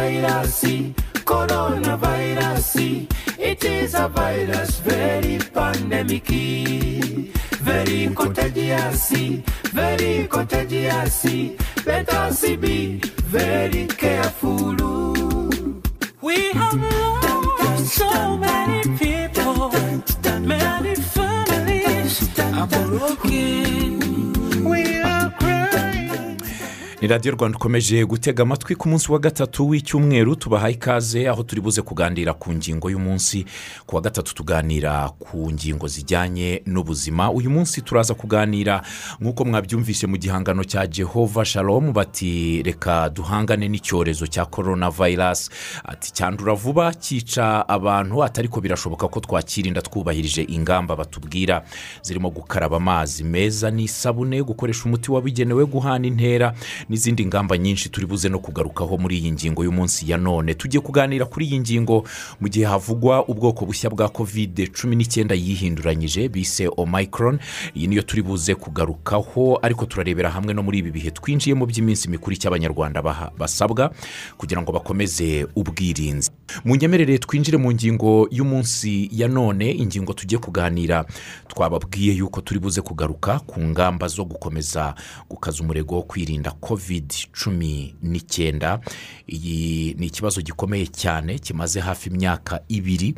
virus corona virus it is a virus very pandemic very contagious very contagious let us be very careful We have lost so many people, many families are broken. We. Ni radiyo rwanda ukomeje gutega amatwi ku munsi wa gatatu w'icyumweru tubahaye ikaze aho turi buze kuganira ku ngingo y'umunsi. Ku wa gatatu tuganira ku ngingo zijyanye n'ubuzima. Uyu munsi turaza kuganira nk'uko mwabyumvise mu gihangano cya jehova shalom bati reka duhangane n'icyorezo cya korona vayirasi ati cyandura vuba cyica abantu atari ko birashoboka ko twakirinda twubahirije ingamba batubwira. Zirimo gukaraba amazi meza n'isabune gukoresha umuti wabigenewe guhana intera n'izindi ngamba nyinshi turi buze no kugarukaho muri iyi ngingo y'umunsi ya none. Tujye kuganira kuri iyi ngingo mu gihe havugwa ubwoko bushya bwa kovide cumi n'icyenda yihinduranyije bise omicron. Iyi niyo turi buze kugarukaho ariko turarebera hamwe no muri ibi bihe. Twinjiyemo by'iminsi mikuru icyo abanyarwanda baha- basabwa kugira ngo bakomeze ubwirinzi. Mu nyemerere twinjire mu ngingo y'umunsi ya none ingingo tugiye kuganira. Twababwiye yuko turi buze kugaruka ku ngamba zo gukomeza gukaza umurego wo kwirinda covid cumi n'icyenda iyi ni ikibazo gikomeye cyane kimaze hafi imyaka ibiri.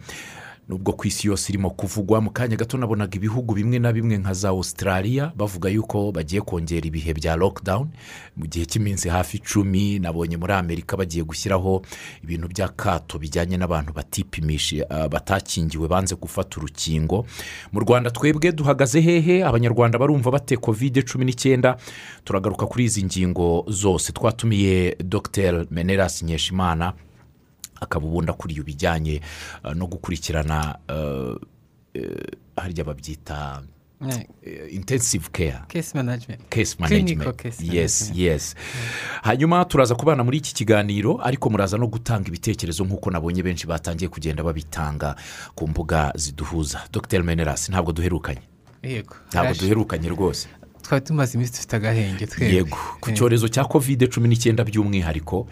Nubwo ku isi yose irimo kuvugwa mu kanya gato nabonaga ibihugu bimwe na bimwe nka za australia bavuga yuko bagiye kongera ibihe bya lockdown. Mu gihe cy'iminsi hafi icumi nabonye muri amerika bagiye gushyiraho ibintu by'akato bijyanye n'abantu batipimisha ah, batakingiwe banze gufata urukingo. Mu rwanda twebwe duhagaze hehe abanyarwanda barumva bate covid cumi n'icyenda? Turagaruka kuri izi ngingo zose. Twatumiye dr. Menelas nkeshimana. Akaba ubundi akuriye ibijyanye uh, no gukurikirana uh, uh, harya babyita Eh, intensive care. Case management. Case management. case yes management. yes. Hanyuma turaza kubana muri iki kiganiro ariko muraza no gutanga ibitekerezo nk'uko nabonye benshi batangiye kugenda babitanga ku mbuga ziduhuza. Dr. Menelas ntabwo duherukanye? Ntabwo duherukanye rwose? Twari tumaze iminsi dufite agahenge twebwe. Yego. Ku Eh, cyorezo cya kovide cumi n'icyenda by'umwihariko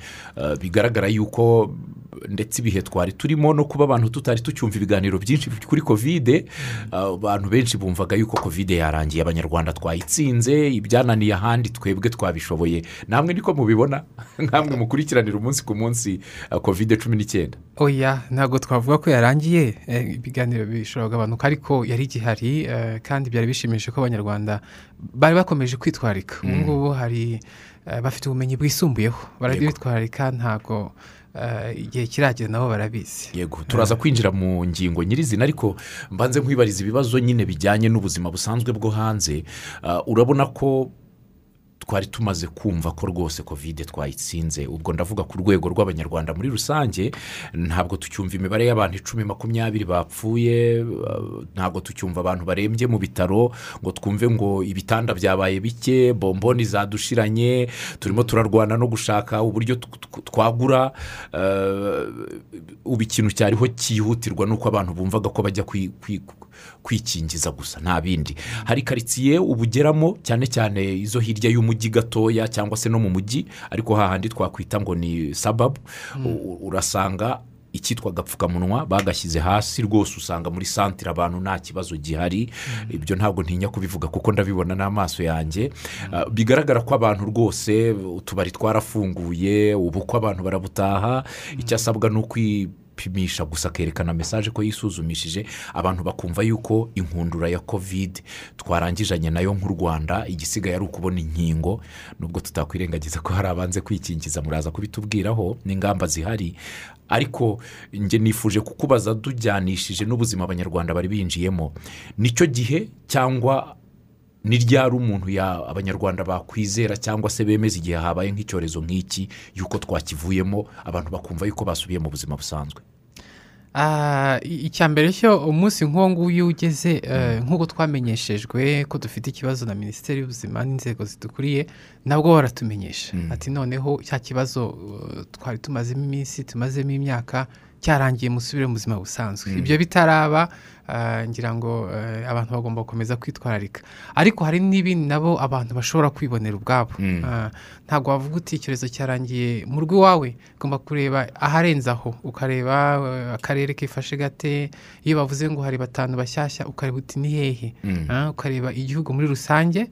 bigaragara yuko ndetse ibihe twari turimo no kuba abantu tutari tucyumva ibiganiro byinshi kuri kovide uh, abantu benshi bumvaga yuko kovide yarangiye abanyarwanda twayitsinze ibyananiye ahandi twebwe twabishoboye. Namwe niko mubibona nkamwe mukurikiranira umunsi ku munsi uh, kovide cumi n'icyenda. Oya ntabwo twavuga ko yarangiye eh, ibiganiro bishobora kugabanuka ariko yari igihari eh, kandi byari bishimishije ko abanyarwanda bari bakomeje kwitwarika. Ubu ngubu hari bafite ubumenyi bwisumbuyeho. Barabitwarika ntabwo eh, igihe kiragera nabo barabizi. Yego turaza kwinjira mu ngingo nyirizina ariko mbanze nkwibariza ibibazo nyine bijyanye n'ubuzima busanzwe bwo hanze. Ah, urabona ko twari tumaze kumva ko rwose kovide twayitsinze. Ubwo ndavuga ku rwego rw'abanyarwanda muri rusange ntabwo tucyumva imibare y'abantu icumi makumyabiri bapfuye ntabwo tucyumva abantu barembye mu bitaro ngo twumve ngo ibitanda byabaye bike bomboni zadushiranye turimo turarwana no gushaka uburyo tw- tw- twagura eh, ubu ikintu cyariho cyihutirwa ni uko abantu bumvaga ko bajya kwi- kwikingiza gusa nta bindi. Hari karitsiye ubugeramo cyane cyane izo hirya y'umujyi gatoya cyangwa se no mu mujyi ariko hahandi twakwita ngo ni sababu U- urasanga icyitwa agapfukamunwa bagashyize hasi rwose usanga muri santire abantu nta kibazo gihari. Ibyo ntabwo ntinya kubivuga kuko ndabibona n'amaso yanjye. Ah, bigaragara ko abantu rwose utubari twarafunguye ubu ko abantu barabutaha. Icyo asabwa ni ukwipimisha gusa akerekana mesaje ko yisuzumishije abantu bakumva yuko inkundura ya kovide twarangijanye na yo nk'u rwanda igisigaye ari ukubona inkingo nubwo tutakwirengagiza ko hari abanze kwikingiza muraza kubitubwiraho n'ingamba zihari. Ariko njye nifuje kukubaza tujyanishije n'ubuzima abanyarwanda bari binjiyemo. Nicyo gihe cyangwa ni ryari umuntu ya abanyarwanda bakwizera cyangwa se bemeza igihe habaye nk'icyorezo nk'iki yuko twakivuyemo abantu bakumva yuko basubiye mu buzima busanzwe? Ah, icya mbere cyo umunsi nk'uwo nguwo iyo ugeze eh, nk'uko twamenyeshejwe ko dufite ikibazo na minisiteri y'ubuzima n'inzego zidukuriye nabwo baratumenyesha. Ati noneho cya kibazo uh, twari tumazemo iminsi tumazemo imyaka cyarangiye musubire mu buzima busanzwe. Ibyo bitaraba ah, ngira ngo eh, abantu bagomba gukomeza kwitwararika. Ariko hari n'ibindi nabo abantu bashobora kwibonera ubwabo. Ah, ntabwo wavuga uti icyorezo cyarangiye mu rugo iwawe ugomba kureba aharenze aho. Ukareba akarere kifashe gate iyo bavuze ngo hari batanu bashyashya ukareba uti ni hehe? Ah, ukareba igihugu muri rusange.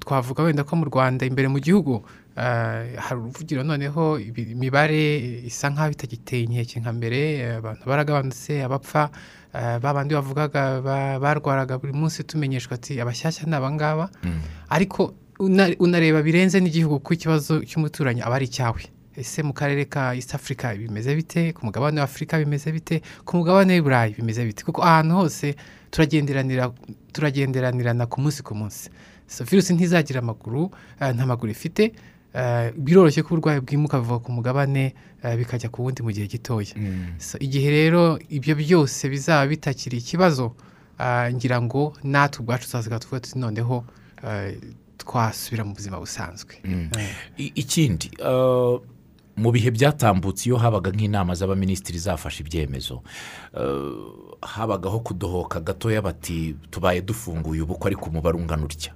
Twavuga wenda ko mu rwanda imbere mu gihugu hari uruvugiro noneho imibare isa nk'aho itagiteye inkeke nka mbere eh, abantu baragabanutse abapfa ah, ba bandi bavugaga ba- barwaraga buri munsi tumenyeshwa ati abashyashya ni abangaba ariko una- unareba birenze n'igihugu kuko ikibazo cy'umuturanyi aba ari icyawe. Ese mu karere ka east africa bimeze bite? Ku mugabane wa afurika bimeze bite? Ku mugabane w'i burayi bimeze bite? Kuko ahantu hose turagenderanira turagenderanirana ku munsi ku munsi. So virusi ntizagira amaguru eh, nta maguru ifite. eh, biroroshye ko uburwayi bwimuka buva ku mugabane eh, bikajya ku wundi mu gihe gitoya. So, igihe rero ibyo byose bizaba bitakiri ikibazo ah, ngira ngo natwe ubwacu tuzaziga tuvuga tuti noneho eh, twasubira mu buzima busanzwe. Eh. I- ikindi mu bihe byatambutse iyo habaga nk'inama z'abaminisitiri zafashe ibyemezo uh, habagaho kudohoka gatoya bati tubaye dufunguye ubukwe ariko umubare ungana utya?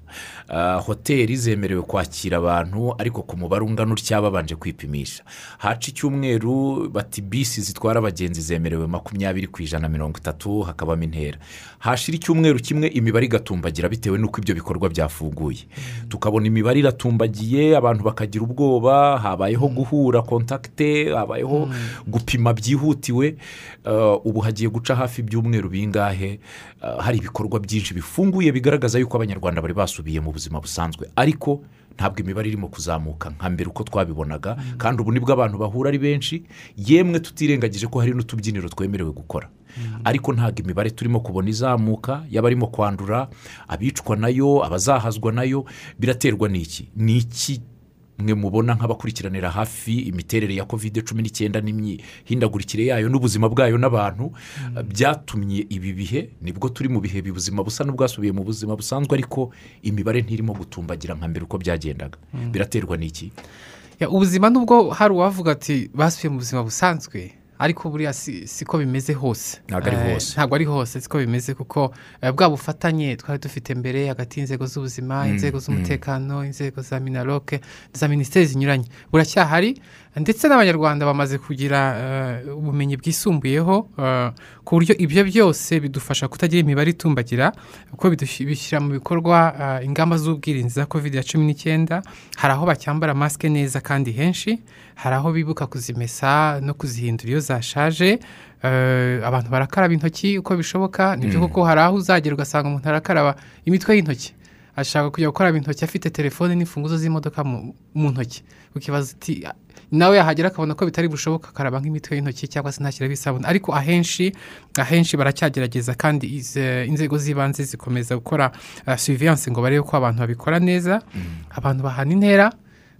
Uh, hoteli zemerewe kwakira abantu ariko ku mubare ungana utya babanje kwipimisha. Haca icyumweru bati bisi zitwara abagenzi zemerewe makumyabiri ku ijana mirongo itatu hakabamo intera. Hashira icyumweru kimwe imibare igatumbagira bitewe n'uko ibyo bikorwa byafunguye. Tukabona imibare iratumbagiye abantu bakagira ubwoba habayeho guhura kontakite habayeho gupima byihutiwe Uh, ubu hagiye guca hafi ibyumweru bingahe Uh, hari ibikorwa byinshi bifunguye bigaragaza yuko abanyarwanda bari basubiye mu buzima busanzwe. Ariko ntabwo imibare irimo kuzamuka nka mbere uko twabibonaga kandi ubu ni bwo abantu bahura ari benshi yemwe tutirengagije ko hari n'utubyiniro twemerewe gukora. Ariko ntabwo imibare turimo kubona izamuka y'abarimo kwandura abicwa na yo abazahazwa na yo biraterwa n'iki? Ni iki mwe mubona nk'abakurikiranira hafi imiterere ya kovide cumi n'icyenda n'imihindagurikire yayo n'ubuzima bwayo n'abantu byatumye ibi bihe ni bwo turi mu bihe ubuzima busa n'ubwasubiye mu buzima busanzwe ariko imibare ntirimo gutumbagira nka mbere uko byagendaga. Biraterwa n'iki? Ya, ubuzima nubwo hari uwavuga ati basubiye mu buzima busanzwe ariko buriya si siko bimeze hose. Ntabwo ari Eh, hose. ntabwo ari hose siko bimeze kuko eh, bwa bufatanye twari dufite mbere hagati y'inzego z'ubuzima inzego z'umutekano inzego za minaroke za minisiteri zinyuranye. Buracyahari ndetse n'abanyarwanda bamaze kugira eh, ubumenyi bwisumbuyeho eh, ku buryo ibyo byose bidufasha kutagira imibare itumbagira kuko bishyira mu bikorwa ingamba z'ubwirinzi za covid ya cumi n'icyenda. Hari aho bacyambara masike neza kandi henshi hari aho bibuka kuzimesa no kuzihindura iyo zashaje. Eh, abantu barakaraba intoki uko bishoboka. Nibyo koko hari aho uzagera ugasanga umuntu arakaraba imitwe y'intoki. Ashaka kujya gukaraba intoki afite telefone n'imfunguzo z'imodoka mu ntoki. Ukibaza uti nawe yahagera akabona ko bitari bushoboka akaraba nk'imitwe y'intoki cyangwa se ntashyiraho isabune. Ariko ahenshi ahenshi baracyagerageza kandi ize- inzego z'ibanze zikomeza gukora uh, surveillance ngo barebe ko abantu babikora neza. Abantu bahana intera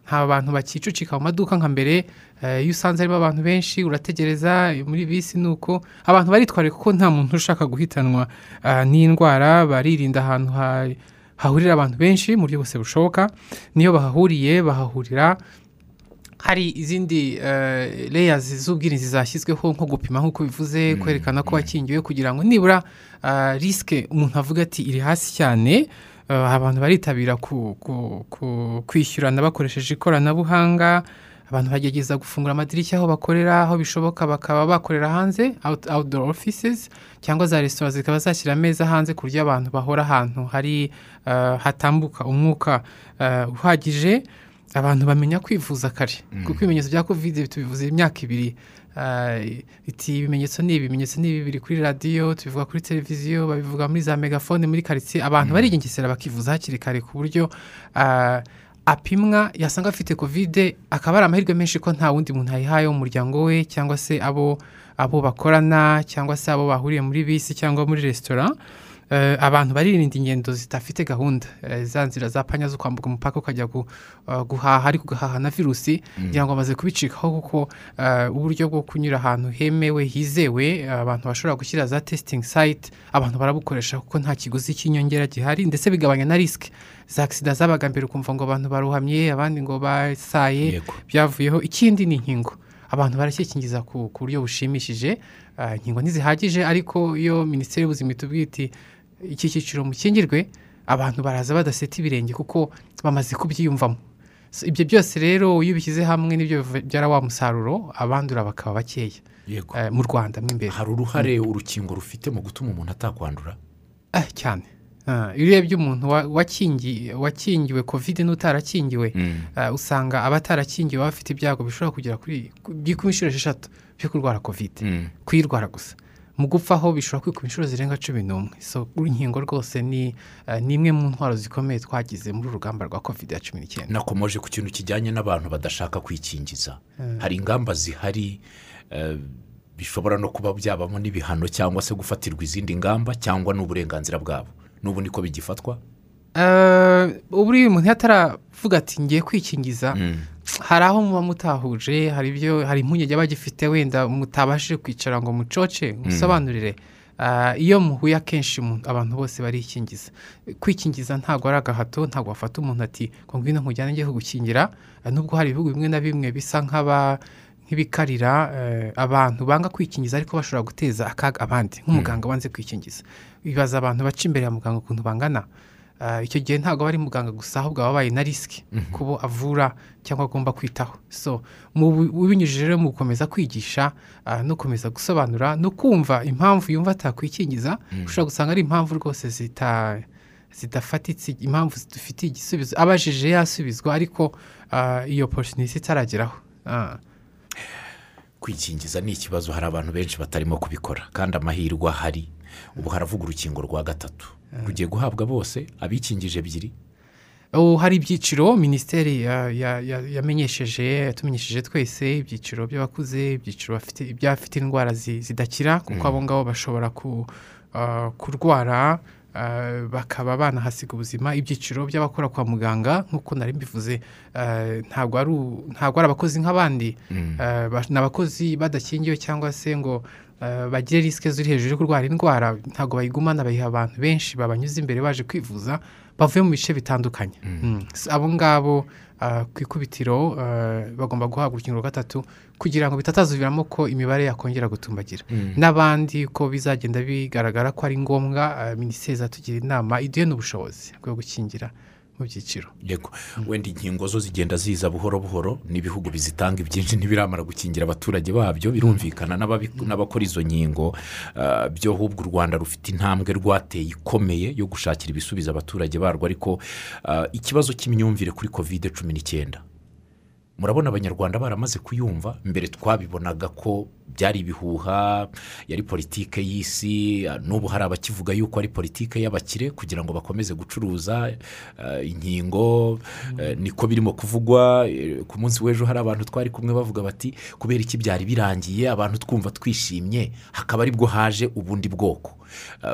nta bantu bakicucika mu maduka nka mbere eh, iyo usanze harimo abantu benshi urategereza muri bisi ni uko. Abantu baritwarira kuko nta muntu ushaka guhitanwa ah, n'indwara baririnda ahantu ha- hahurira abantu benshi mu buryo bwose bushoboka. Niyo bahahuriye bahahurira. Hari izindi eh, layers z'ubwirinzi zashyizweho nko gupima nk'uko bivuze kwerekana ko wakingiwe kugira ngo nibura risike umuntu avuga ati iri hasi cyane. eh, abantu baritabira kwishyurana bakoresheje ikoranabuhanga abantu bagerageza gufungura amadirishya aho bakorera aho bishoboka bakaba bakorera hanze out- outdoor offices cyangwa za resitora zikaba zashyira ameza hanze ku buryo abantu bahora ahantu hari eh, hatambuka umwuka eh, uhagije. Abantu bamenya kwivuza kare. Kuko ibimenyetso bya kovide tubivuze imyaka ibiri. Eh, iti ibimenyetso ni ibi ibimenyetso ni ibi biri kuri radiyo tubivuga kuri televiziyo babivuga muri za megafone muri karitsiye abantu barigengesera bakivuza hakiri kare ku buryo eh, apimwa yasanga afite kovide akaba ari amahirwe menshi ko nta wundi muntu ayihaye mu muryango we cyangwa se abo abo bakorana cyangwa se abo bahuriye muri bisi cyangwa muri resitora abantu baririnda ingendo zidafite gahunda. Eh, za nzira za panya zo kwambuka umupaka ukajya uh, guhaha ariko ugahaha na virusi kugira ngo bamaze kubicikaho kuko eh, uburyo bwo kunyura ahantu hemewe hizewe eh, abantu bashobora gushyira za testing site abantu barabukoresha kuko nta kiguzi cy'inyongera gihari ndetse bigabanya na risike za agisida zabaga mbere ukumva ngo abantu baruhamye abandi ngo basaye byavuyeho. Ikindi ni inkingo. Abantu baracyikingiza ku buryo bushimishije. Inkingo ntizihagije ariko iyo minisiteri y'ubuzima itubwiye iti iki cyiciro mukingirwe abantu baraza badaseta ibirenge kuko bamaze kubyiyumvamo. Ibyo byose rero iyo ubishyize hamwe ni byo bibyara wa musaruro abandura bakaba bakeya. Eh, mu rwanda mo imbere. Hari uruhare urukingo rufite mu gutuma umuntu atakwandura? Ah, cyane. Ah, iyo urebye umuntu wa- wakingi- wakingiwe kovide n'utarakingiwe ah, usanga abatarakingiwe baba bafite ibyago bishobora kugera kuri byikuba inshuro esheshatu byo kurwara kovide Mm. kuyirwara gusa. Mu gupfa ho bishobora kwikuba inshuro zirenga cumi n'umwe. So inkingo rwose ni ni imwe mu ntwaro zikomeye twagize muri uru rugamba rwa kovide ya cumi n'icyenda. Nakomoje ku kintu kijyanye n'abantu badashaka kwikingiza. Hari ingamba zihari eh, bishobora no kuba byabamo n'ibihano cyangwa se gufatirwa izindi ngamba cyangwa n'uburenganzira bwabo. N'ubu niko bigifatwa? Ubu umuntu yataravuga ati ngiye kwikingiza. Mm. Hari aho muba mutahuje hari ibyo hari impungenge aba agifite wenda mutabashije kwicara ngo mucoce musobanurire. Ah, iyo muhuye akenshi abantu bose barikingiza. Kwikingiza ntabwo ari agahato ntabwo wafata umuntu ati ngo ngwino nkujyane njye kugukingira. Ah, nubwo hari ibihugu bimwe na bimwe bisa nk'aba nk'ibikarira eh, abantu banga kwikingiza ariko bashobora guteza akaga abandi. Nk'umuganga wanze kwikingiza. Bibaza abantu baca imbere ya muganga ukuntu bangana. Icyo gihe ntabwo aba ari muganga gusa ahubwo aba abaye na risiki kubo avura cyangwa agomba kwitaho. So ubinyujije rero mu gukomeza kwigisha ah, no gukomeza gusobanura no kumva impamvu yumva atakwikingiza ushobora gusanga ari impamvu rwose zita zidafatitse impamvu zidufitiye igisubizo. Abajije yasubizwa ariko ah, iyo porosinisi itarageraho. Ah. kwikingiza ni ikibazo hari abantu benshi batarimo kubikora. Kandi amahirwe ahari ubu haravuga urukingo rwa gatatu. Rugiye guhabwa bose abikingije ebyiri. Ubu hari ibyiciro minisiteri ya- ya- ya- yamenyesheje yatumenyesheje twese ibyiciro by'abakuze ibyiciro bafite iby'abafite indwara zi- zidakira kuko abo ngabo bashobora ku- ah, kurwara ah, bakaba banahasiga ubuzima. Ibyiciro by'abakora kwa muganga nk'uko nari mbivuze ah, ntabwo ari abakozi nk'abandi. Ba- ni abakozi badakingiwe cyangwa se ngo bagire risike ziri hejuru yo kurwara indwara ntabwo bayigumana bayiha abantu benshi babanyuze imbere baje kwivuza bavuye mu bice bitandukanye. Mm. So, abo ngabo ah, ku ikubitiro ah, bagomba guhabwa urukingo rwa gatatu kugira ngo bitatazuviramo ko imibare yakongera gutumbagira. N'abandi ko bizagenda bigaragara ko ari ngombwa minisiteri izatugira inama iduhe n'ubushobozi bwo gukingira mu byiciro yego. Wenda inkingo zo zigenda ziza buhoro buhoro n'ibihugu bizitanga ibyinshi ntibiramara gukingira abaturage babyo birumvikana n'abakora izo nkingo ah, byo ahubwo u rwanda rufite intambwe rwateye ikomeye yo gushakira ibisubizo abaturage barwo. Ariko ah, ikibazo cy'imyumvire kuri kovide cumi n'icyenda. Murabona abanyarwanda baramaze kuyumva mbere twabibonaga ko byari ibihuha yari politike y'isi n'ubu hari abakivuga yuko ari politike y'abakire kugira ngo bakomeze gucuruza ah, inkingo eh, niko birimo kuvugwa eh, ku munsi w'ejo hari abantu twari kumwe bavuga bati kubera iki byari birangiye abantu twumva twishimye hakaba ari bwo haje ubundi bwoko.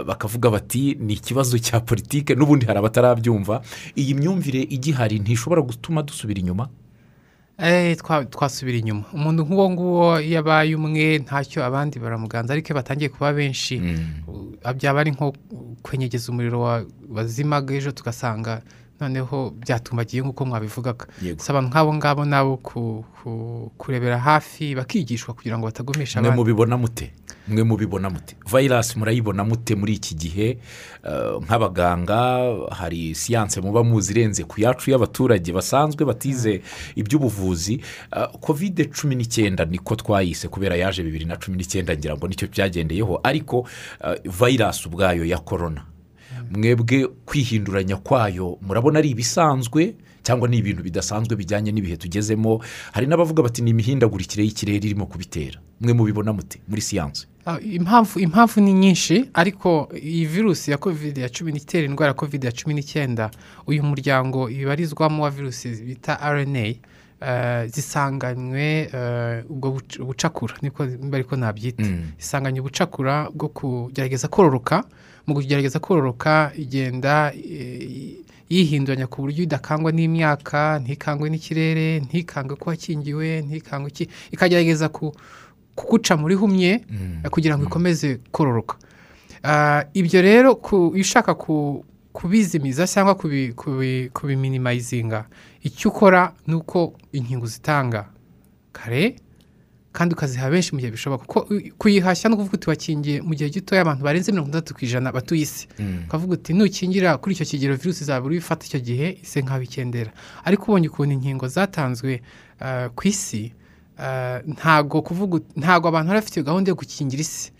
Bakavuga bati ni ikibazo cya politike n'ubundi hari abatarabyumva. Iyi myumvire igihari ntishobora gutuma dusubira inyuma. Eh, twasubira inyuma. Umuntu nk'uwo nguwo iyo abaye umwe ntacyo abandi baramuganza ariko iyo batangiye kuba benshi. Uh, byaba ari nko kwenyegeza umuriro wa- wazimaga ejo tugasanga noneho byatumbagiye nk'uko mwabivugaga. Si abantu nk'abo ngabo nabo ku- ku- kurebera hafi bakigishwa kugira ngo batagumisha abandi. mubibona mute? Mwe mubibona mute vayirasi murayibona mute muri iki gihe Eh, nk'abaganga hari siyanse muba muzi irenze ku yacu y'abaturage basanzwe batize iby'ubuvuzi Eh, kovide cumi n'icyenda niko twayise kubera yaje bibiri na cumi n'icyenda ngira ngo ni cyo byagendeyeho ariko eh, vayirasi ubwayo ya korona mwebwe kwihinduranya kwayo murabona ari ibisanzwe cyangwa ni ibintu bidasanzwe bijyanye n'ibihe tugezemo hari n'abavuga bati ni imihindagurikire y'ikirere irimo kubitera. Mwe mubibona mute muri siyanse. Impamvu impamvu ni nyinshi ariko iyi virusi ya kovide ya cumi n'icyenda indwara ya kovide ya cumi n'icyenda uyu muryango ibarizwamo wa virusi bita rna eh, zisanganywe eh, ubwo buc- bucakura niko ariko nabyita. Zisanganywe ubucakura bwo kugerageza kororoka mu kugerageza kororoka igenda yihinduranya ku buryo idakangwa n'imyaka ntikangwe n'ikirere ntikangwe ko wakingiwe ntikangwe iki ikagerageza ku kuguca muri humye kugira ngo ikomeze kororoka. Ah, ibyo rero iyo ushaka ku- kubizimiza cyangwa kubi- kubi- kubiminimayizinga icyo ukora ni uko inkingo zitanga kare kandi ukaziha benshi mu gihe bishoboka. Kuko kuyihashya no kuvuga uti wakingiye mu gihe gitoya abantu barenze mirongo itandatu ku ijana batuye isi ukavuga uti nukingira kuri icyo kigero virusi izaba uri bifata icyo gihe ise nk'aho ikendera ariko ubonye ukuntu inkingo zatanzwe eh, ku isi eh, ntago kuvuga ntago abantu bari bafite gahunda yo gukingira isi.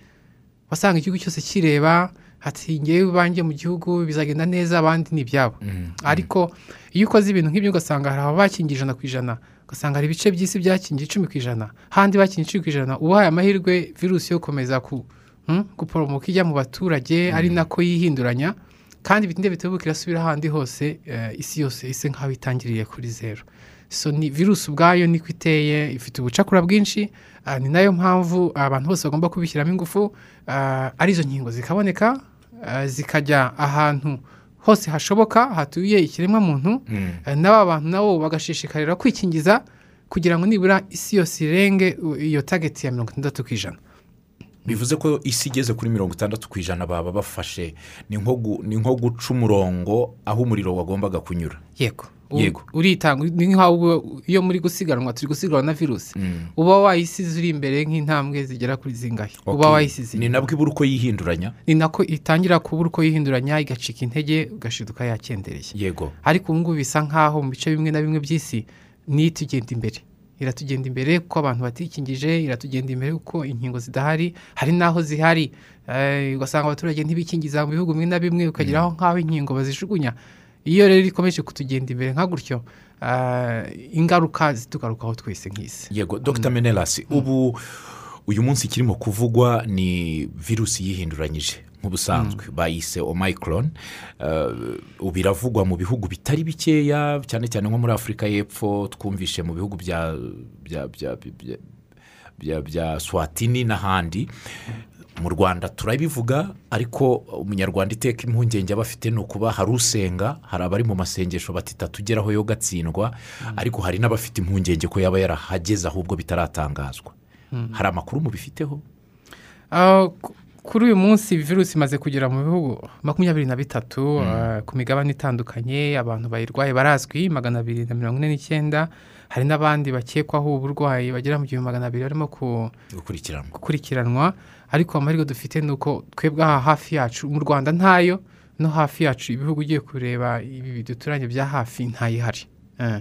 Wasanga igihugu cyose kireba hati ngewe banjye mu gihugu bizagenda neza abandi ni ibyabo. Ariko iyo ukoze ibintu nk'ibyo ugasanga hari abakingiye ijana ku ijana. Ugasanga hari ibice by'isi byakingiye icumi ku ijana. Handi bakingiye icumi ku ijana ubahaye amahirwe virusi yo gukomeza hmm, guporomoka ijya mu baturage ari nako yihinduranya. Kandi bitinde bitebuke irasubira ahandi hose eh, isi yose ise nk'aho itangiriye kuri zeru so ni virusi ubwayo niko iteye ifite ubucakura bwinshi ah, ni na yo mpamvu abantu bose bagomba kubishyiramo ingufu ah, ari zo nkingo zikaboneka ah, zikajya ahantu hose hashoboka hatuye ikiremwamuntu eh, n'aba bantu nabo bagashishikarira kwikingiza kugira ngo nibura isi yose irenge iyo tageti ya mirongo itandatu ku ijana. Bivuze ko isi igeze kuri mirongo itandatu ku ijana baba bafashe ni nko guca umurongo aho umuriro wagombaga kunyura. Yego. Yego. uritanga ni nk'aho iyo muri gusiganwa turi gusiganwa na virusi uba wayisize uri imbere nk'intambwe zigera kuri zingahe uba wayisize ni nabwo ibura uko yihinduranya ni nako itangira kubura uko yihinduranya igacika intege ugashiduka yakendereye yego ariko ubu ngubu bisa nk'aho mu bice bimwe na bimwe by'isi niyo itugenda imbere iratugenda imbere kuko abantu batikingije iratugenda imbere kuko inkingo zidahari hari n'aho zihari ugasanga abaturage ntibikingiza mu bihugu bimwe na bimwe ukageraho nk'aho inkingo bazijugunya iyo rero ikomeje kutugenda imbere nka gutyo ah, ingaruka zitugarukaho twese nk'isi. Yego dr. Menelasi ubu uyu munsi ikirimo kuvugwa ni virusi yihinduranyije nk'ubusanzwe bayise omicron. Eh, ubu iravugwa mu bihugu bitari bikeya cyane cyane nko muri afurika y'epfo twumvishe mu bihugu bya bya bya bya- bya bya swatini n'ahandi. Mu rwanda turabivuga ariko umunyarwanda iteka impungenge aba afite ni ukuba hari usenga hari abari mu masengesho batita tugeraho yo gatsindwa ariko hari n'abafite impungenge ko yaba yarahageze ahubwo bitaratangazwa. Hari amakuru mubifiteho? Ah, ku- kuri uyu munsi virusi imaze kugera mu bihugu makumyabiri na bitatu ah, ku migabane itandukanye abantu bayirwaye barazwi magana abiri na mirongo ine n'icyenda hari n'abandi bakekwaho uburwayi bagera mu gihumbi magana abiri barimo ku- gukurikiranwa. gukurikiranwa. Ariko amahirwe dufite ni uko twebwe aha hafi yacu mu rwanda ntayo no hafi yacu ibihugu ugiye kureba ibi biduturanye bya hafi ntayihari. Eh,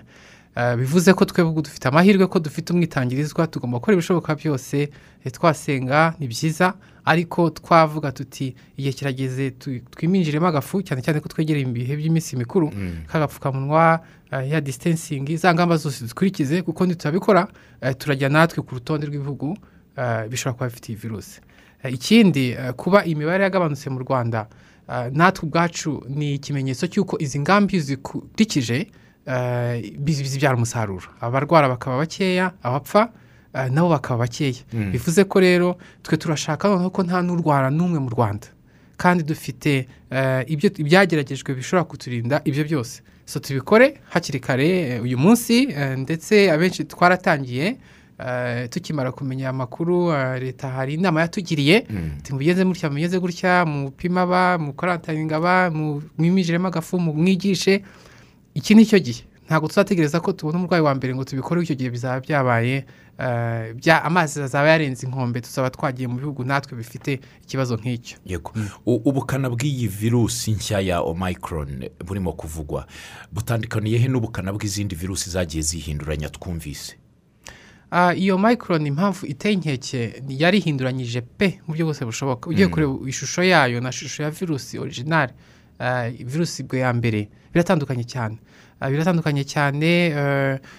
eh, bivuze ko twebwe dufite amahirwe ko dufite umwitangirizwa tugomba gukora ibishoboka byose eh, twasenga ni byiza ariko twavuga tuti igihe kirageze twiminjiremo agafu cyane cyane ko twegereye ibihe by'iminsi mikuru k'agapfukamunwa eh, ya disitansingi za ngamba zose dukurikize kuko ntiturabikora turajya natwe ku rutonde rw'ibihugu bishobora kuba bifite iyi virusi. Ikindi eh, kuba imibare yagabanutse mu rwanda eh, natwe ubwacu ni ikimenyetso cy'uko izi ngamba iyo zikurikije eh, bizibyara umusaruro. Abarwara bakaba bakeya abapfa eh, nabo bakaba bakeya. Bivuze ko rero twe turashaka noneho ko nta n'urwara n'umwe mu rwanda. Kandi dufite eh, ibyageragejwe bishobora kuturinda ibyo byose. So tubikore hakiri kare eh, uyu munsi eh, ndetse abenshi twaratangiye eh, tukimara kumenya amakuru eh, leta hari inama yatugiriye ati mubigenze mutya mugeze gutya mupima aba mukorantaringa aba mwimijiremo agafu mu- mwigishe. Iki ni cyo gihe. Ntabwo tuzategereza ko tubona umurwayi wa mbere ngo tubikore icyo gihe bizaba byabaye eh, bya amazi azaba yarenze inkombe tuzaba twagiye mu bihugu natwe bifite ikibazo nk'icyo. Yego. U- ubukana bw'iyi virusi nshya ya omicron burimo kuvugwa. Butandukaniye he n'ubukana bw'izindi virusi zagiye zihinduranya twumvise. Iyo micron impamvu iteye inkeke ni- yari ihinduranyije pe mu buryo bwose bushoboka ugiye kureba ishusho yayo na shusho ya virusi original ah, virusi bwe ya mbere biratandukanye cyane biratandukanye cyane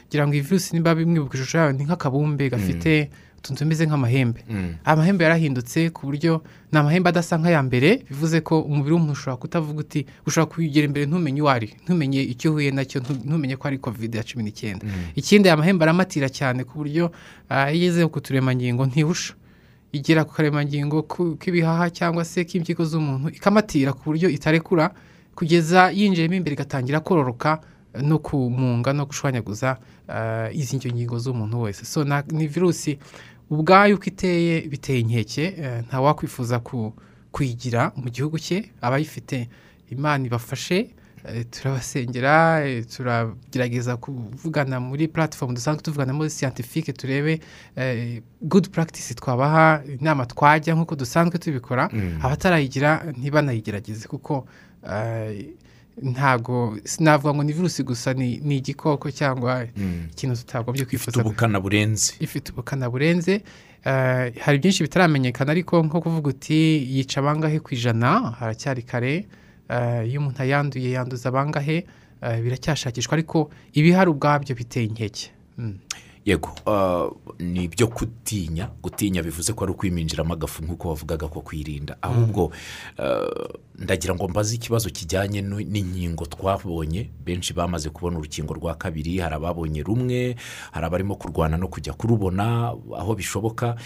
ngira ngo iyi virusi niba bimwibuka ishusho yayo ni nk'akabumbe gafite utuntu tumeze nk'amahembe. Amahembe yarahindutse ku buryo ni amahembe adasa nk'aya mbere. Bivuze ko umubiri w'umuntu ushobora kutavuga uti ushobora kugera imbere ntumenye uwo ari. Ntumenye icyo uhuye na cyo ntu- ntumenye ko ari covid ya cumi n'icyenda. Ikindi aya mahembe aramatira cyane ku buryo ah, iyo igeze ku turemangingo ntihusha igera ku karemangingo k'ibihaha cyangwa se k'impyiko z'umuntu ikamatira ku buryo itarekura. Kugeza yinjiyemo imbere igatangira kororoka no kumunga no gushwanyaguza ah, izi ngingo z'umuntu wese. So na- ni virusi ubwayo uko iteye biteye inkeke eh, ntawakwifuza ku- kuyigira mu gihugu cye. Abayifite imana ibafashe eh, turabasengera eh, turagerageza kuvugana muri platform dusanzwe tuvuganamo scientifique turebe eh, good practice twabaha inama twajya nk'uko dusanzwe tubikora. Abatarayigira ntibanayigerageze kuko ntago sinavuga ngo ni virusi gusa ni igikoko cyangwa ikintu tutagombye ifite kwifuza ubukana burenze. Ifite ubukana burenze. Eh, hari byinshi bitaramenyekana ariko nko kuvuga uti yica abangahe ku ijana haracyari kare. Eh, iyo umuntu ayanduye yanduza abangahe Eh, biracyashakishwa. Ariko ibihari ubwabyo biteye inkeke. Mm. Yego. Ah, ni ibyo gutinya gutinya bivuze ko ari ukwiminjiramo agafu nk'uko wavugaga ko kwirinda. Ahubwo ah, ndagira ngo mbaze ikibazo kijyanye n'inkingo twabonye. Benshi bamaze kubona urukingo rwa kabiri hari ababonye rumwe hari abarimo kurwana no kujya kurubona aho bishoboka.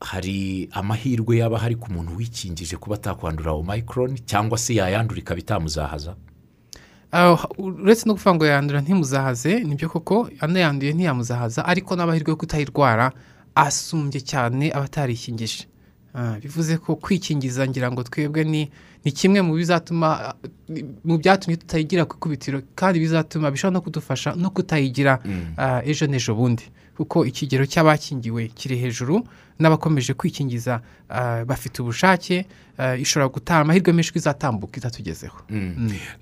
Hari amahirwe yaba hari ku muntu wikingije kuba atakwandura omayikoroni cyangwa se yayandura ikaba itamuzahaza? Ah, uretse no kuvuga ngo yandura ntimuzahaze ni byo koko anayanduye ntiyamuzahaza ariko n'amahirwe yo kutayirwara asumbye cyane abatarikingije Ah, bivuze ko kwikingiza ngira ngo twebwe ni ni kimwe mu bizatuma mu byatumye tutayigira ku ikubitiro kandi bizatuma bishobora no kudufasha no kutayigira ah, ejo n'ejo bundi. Kuko ikigero cy'abakingiwe kiri hejuru n'abakomeje kwikingiza ah, bafite ubushake ah, ishobora gutanga amahirwe menshi ko izatambuka itatugezeho.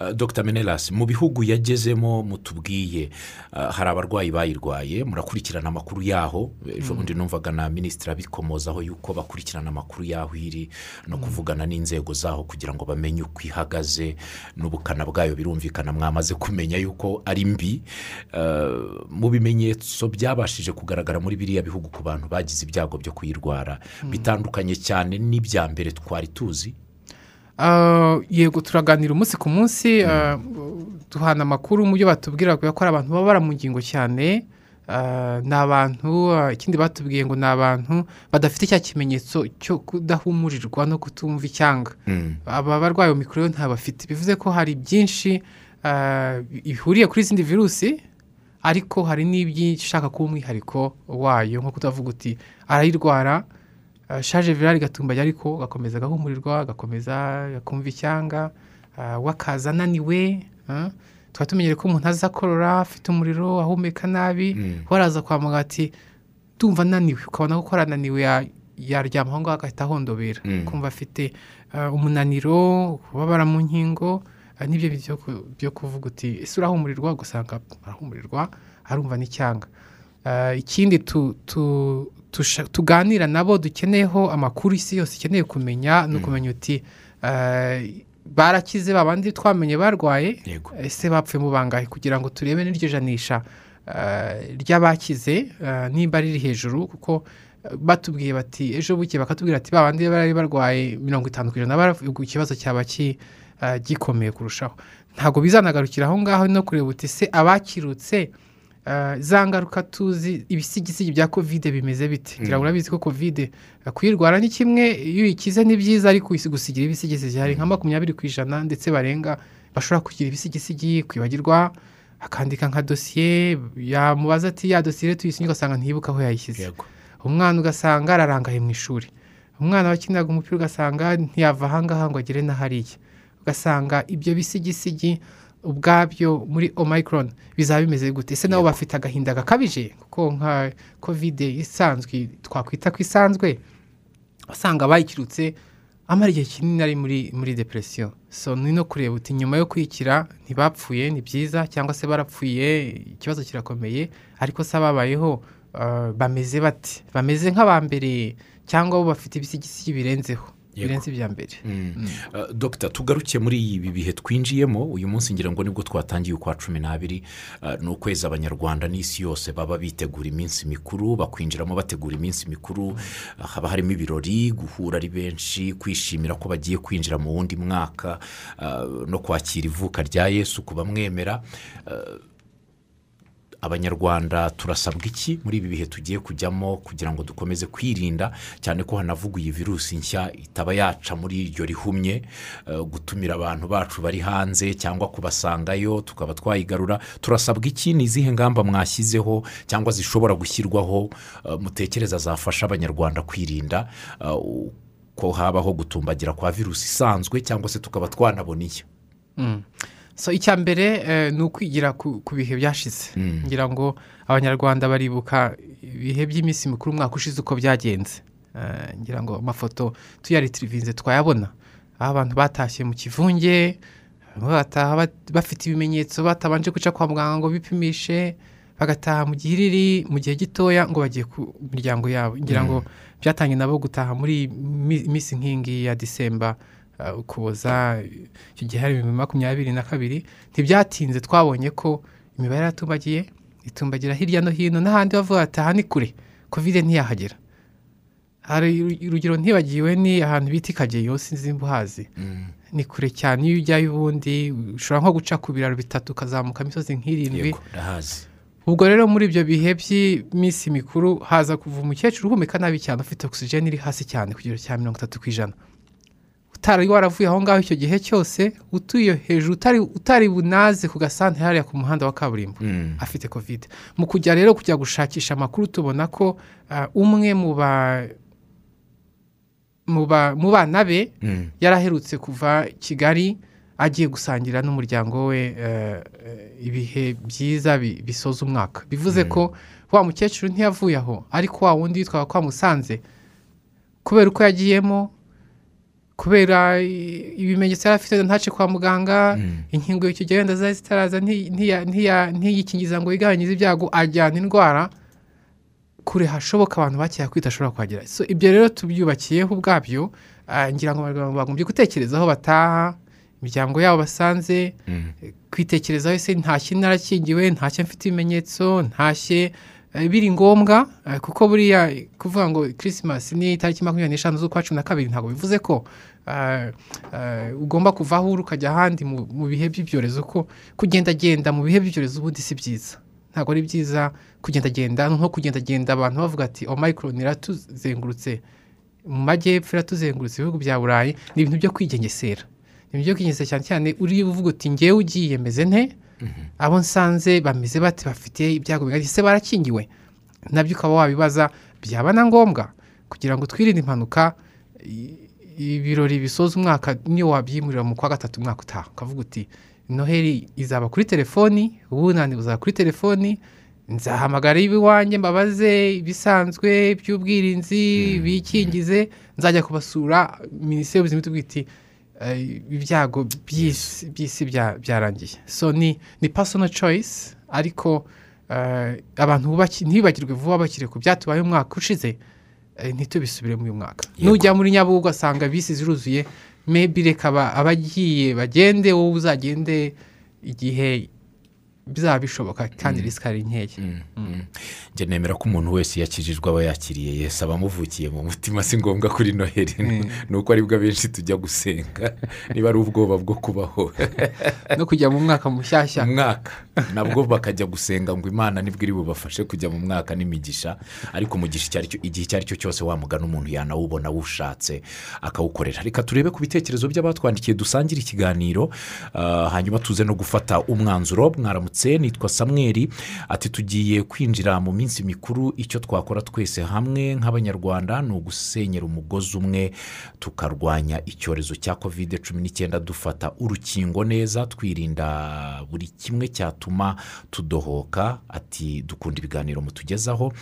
Uh, dr. Menelas mu bihugu yagezemo mutubwiye hari abarwayi bayirwaye murakurikirana amakuru yaho. Ejo bundi numvaga na minisitiri abikomozaho yuko bakurikirana amakuru yaho iri no kuvugana n'inzego zaho kugira ngo bamenye uko ihagaze n'ubukana bwayo birumvikana mwamaze kumenya yuko ari mbi. Uh, mu bimenyetso byabashije kugaragara muri biriya bihugu ku bantu bagize ibyago byo kuyirwara bitandukanye cyane n'ibya mbere twari tuzi. Ah, yego turaganira umunsi ku munsi ah, duhana amakuru mu byo batubwira kubera ko ari abantu babara mu ngingo cyane. Ni abantu ah, ikindi batubwiye ngo ni abantu badafite cya kimenyetso cyo kudahumurirwa no kutumva icyanga. Aba barwaye omikoro ntabafite bivuze ko hari byinshi ah, bihuriye kuri izindi virusi ariko hari n'ibyishaka kuba umwihariko wayo nko kutavuga uti arayirwara. Ah, shaje virali gatumbaye ariko gakomeza agahumurirwa gakomeza gakumva icyanga ah, we akaza ananiwe ah, tuba tumenyere ko umuntu aza akorora afite umuriro ahumeka nabi waraza kwa muganga ati ndumva ananiwe. Ukabona ko arananiwe ya- yaryama aho ngaho agahita ahondobera. Kumva afite ah, umunaniro kubabara mu nkingo ah, n'ibyo byo ku- byo kuvuga uti ese urahumurirwa ugasanga arahumurirwa arumva n'icyanga. Ah, ikindi tuganira nabo dukeneyeho amakuru isi yose ikeneye kumenya ni ukumenya uti ah, barakize babandi twamenye barwaye ese bapfuye mu bangahe? Kugira ngo turebe n'iryo janisha ah, ry'abakize ah, nimba riri hejuru kuko ah, batubwiye bati ejo buke bakatubwira ati babandi bari barwaye mirongo itanu ku ijana ikibazo cyaba gikomeye kurushaho. Ntabwo bizanagarukira aho ngaho no kureba uti se abakirutse za ngaruka tuzi ibisigisigi bya kovide bimeze bite? Ngira ngo urabizi ko kovide ah, kuyirwara ni kimwe iyo uyikize ni byiza ariko gusigira ibisigisigi. Hari nka makumyabiri ku ijana ndetse barenga bashobora kugira ibisigisigi kwibagirwa akandika nka dosiye yamubaza ati ya dosiye tuyisinye ugasanga ntiyibuka aho yayishyize. Umwana ugasanga ararangaye mu ishuri. Umwana wakinaga umupira ugasanga ntiyava ahangaha ngo agere na hariya ugasanga ibyo bisigisigi ubwabyo muri omayikoroni bizaba bimeze gute? Ese nabo bafite agahinda gakabije kuko nka kovide isanzwe twakwita ko isanzwe? Usanga bayikirutse amara igihe kinini ari muri muri depresiyo so ni no kureba uti nyuma yo kwikira ntibapfuye ni byiza cyangwa se barapfuye ikibazo kirakomeye ariko se ababayeho ah, bameze bate? Bameze nk'abambere cyangwa bo bafite ibisigisigi birenzeho. Birenze ibya mbere. Uh, dogita tugaruke muri ibi bihe twinjiyemo uyu munsi ngira ngo ni bwo twatangiye ukwa cumi n'abiri uh, ni ukwezi abanyarwanda n'isi yose baba bitegura iminsi mikuru bakwinjiramo bategura iminsi mikuru uh, haba harimo ibirori guhura ari benshi kwishimira ko bagiye kwinjira mu wundi mwaka no kwakira ivuka rya yesu ku bamwemera abanyarwanda turasabwa iki muri ibi bihe tugiye kujyamo kugira ngo dukomeze kwirinda? Cyane ko hanavugwa iyi virusi nshya itaba yaca muri iryo rihumye eh, gutumira abantu bacu bari hanze cyangwa kubasangayo tukaba twayigarura. Turasabwa iki? Ni izihe ngamba mwashyizeho cyangwa zishobora gushyirwaho eh, mutekereza zafasha abanyarwanda kwirinda eh, ko habaho gutumbagira kwa virusi isanzwe cyangwa se tukaba twanabona iyo so icya mbere eh, ni ukwigira ku bihe byashize. Ngira ngo abanyarwanda baribuka ibihe by'iminsi mikuru umwaka ushize uko byagenze. Eh, ngira ngo amafoto tuyaritirivinze twayabona. Aho abantu batashye mu kivunge bataha bat- bafite ibimenyetso batabanje guca kwa muganga ngo bipimishe bagataha mu gihiriri mu gihe gitoya ngo bagiye ku miryango yabo. Ngira ngo byatangiye nabo gutaha muri mi- minsi nk'ingi ya disemba uh, ukuboza icyo gihe hari bibiri makumyabiri na kabiri ntibyatinze twabonye ko imibare yaratumbagiye itumbagira hirya no hino n'ahandi bavuga ati aha ni kure. Kovide ntiyahagera. Hari urugero ntibagiwe ni ahantu bita ikageyo sinzi nimba uhazi. Ni kure cyane iyo ujyayo ubundi ushobora nko guca ku biraro bitatu ukazamuka imisozi nk'irindwi. Ubwo rero muri ibyo bihe by'iminsi mikuru haza kuva umukecuru uhumeka nabi cyane ufite ogisijeni iri hasi cyane ku kigero cya mirongo itatu ku ijana. Utari waravuye aho ngaho icyo gihe cyose utuye hejuru utari, utari bunaze ku gasantere hariya ku muhanda wa kaburimbo. Mm. afite kovide mu kujya rero kujya gushakisha amakuru tubona ko ah, umwe mu ba mu ba- mu bana be Mm. yaraherutse kuva kigali agiye gusangira n'umuryango we eh, ibihe byiza bi- bisoza umwaka. Bivuze ko wa mukecuru ntiyavuye aho ariko wa wundi witwaga kwa musanze kubera uko yagiyemo kubera ibimenyetso yari afite ntace kwa muganga inkingo y'icyo gihe wenda zari zitaraza ntiyikingiza ngo yigabanyize ibyago ajyana indwara kure hashoboka abantu bakeka kwita ashobora kuhagera. Ibyo rero tubyubakiyeho ubwabyo ah, ngira ngo bagombye gutekereza aho bataha imiryango yabo basanze kwitekerezaho ese ntashye narakingiwe ntashye mfite ibimenyetso ntashye biri ngombwa eh, kuko buriya kuvuga ngo kirisimasi ni itariki makumyabiri n'eshanu z'ukwa cumi na kabiri ntabwo bivuze ko ah, ugomba kuva aho uri ukajya ahandi mu bihe by'ibyorezo ko kugendagenda mu bihe by'ibyorezo ubundi si byiza. Ntabwo ari byiza kugendagenda nko kugendagenda abantu bavuga ati omayikoro iratuzengurutse mu majyepfo iratuzengurutse ibihugu bya burayi. Ni ibintu byo kwigengesera. Ni ibintu byo kwigengesera cyane cyane uri uvuga uti ngewe ugiye meze nte? Abo nsanze bameze bate bafite ibyago bingana ese barakingiwe? Nabyo ukaba wabibaza byaba na ngombwa kugira ngo twirinde impanuka ibirori bisoza umwaka niyo wabyimurira mu kwa gatatu umwaka utaha. Ukavuga uti noheli izaba kuri telefoni ubunani buzaba kuri telefoni nzahamagara iwanjye mbabaze ibisanzwe by'ubwirinzi bikingize nzajya kubasura minisiteri y'ubuzima itubwira iti ibyago by'isi by'isi bya- byarangiye. So ni ni personal choice ariko eh, abantu ntibibagirwe vuba bakiri ku byatubaye umwaka ushize eh, ntitubisubire muri uyu mwaka. Nujya muri nyabugogo ugasanga bisi ziruzuye maybe reka aba- abagiye bagende wowe uzagende igihe bizaba bishoboka kandi risika ari nkeya njye nemera ko umuntu wese yakijijwe aba yakiriye. Yesu aba amuvukiye mu mutima si ngombwa kuri noheli ni uko ari bwo abenshi tujya gusenga. Niba ari ubwoba bwo kubaho. No kujya mu mwaka mushyashya. Umwaka nabwo bakajya gusenga ngo imana ni bwo iri bubafashe kujya mu mwaka n'imigisha. Ariko cyo- igihe icyo ari cyo cyose wamugana umuntu yanawubona awushatse akawukorera. Reka turebe ku bitekerezo by'abatwandikiye dusangire ikiganiro ah, hanyuma tuze no gufata umwanzuro. Mwaramutse nitwa samweri ati tugiye kwinjira mu minsi mikuru icyo twakora twese hamwe nk'abanyarwanda ni ugusenyera umugozi umwe tukarwanya icyorezo cya kovide cumi n'icyenda dufata urukingo neza twirinda buri kimwe cyatuma tudohoka. Ati dukunda ibiganiro mutugezaho.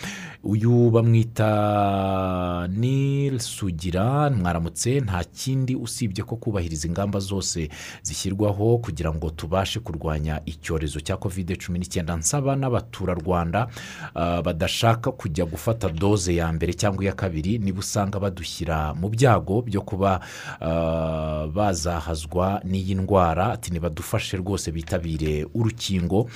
Uyu bamwita nil sugira mwaramutse nta kindi usibye ko kubahiriza ingamba zose zishyirwaho kugira ngo tubashe kurwanya icyorezo cya kovide cumi n'icyenda. Nsaba n'abaturarwanda ah, badashaka kujya gufata doze ya mbere cyangwa iya kabiri niba usanga badushyira mu byago byo kuba ah, bazahazwa n'iyi ndwara. Ati nibadufashe rwose bitabire urukingo.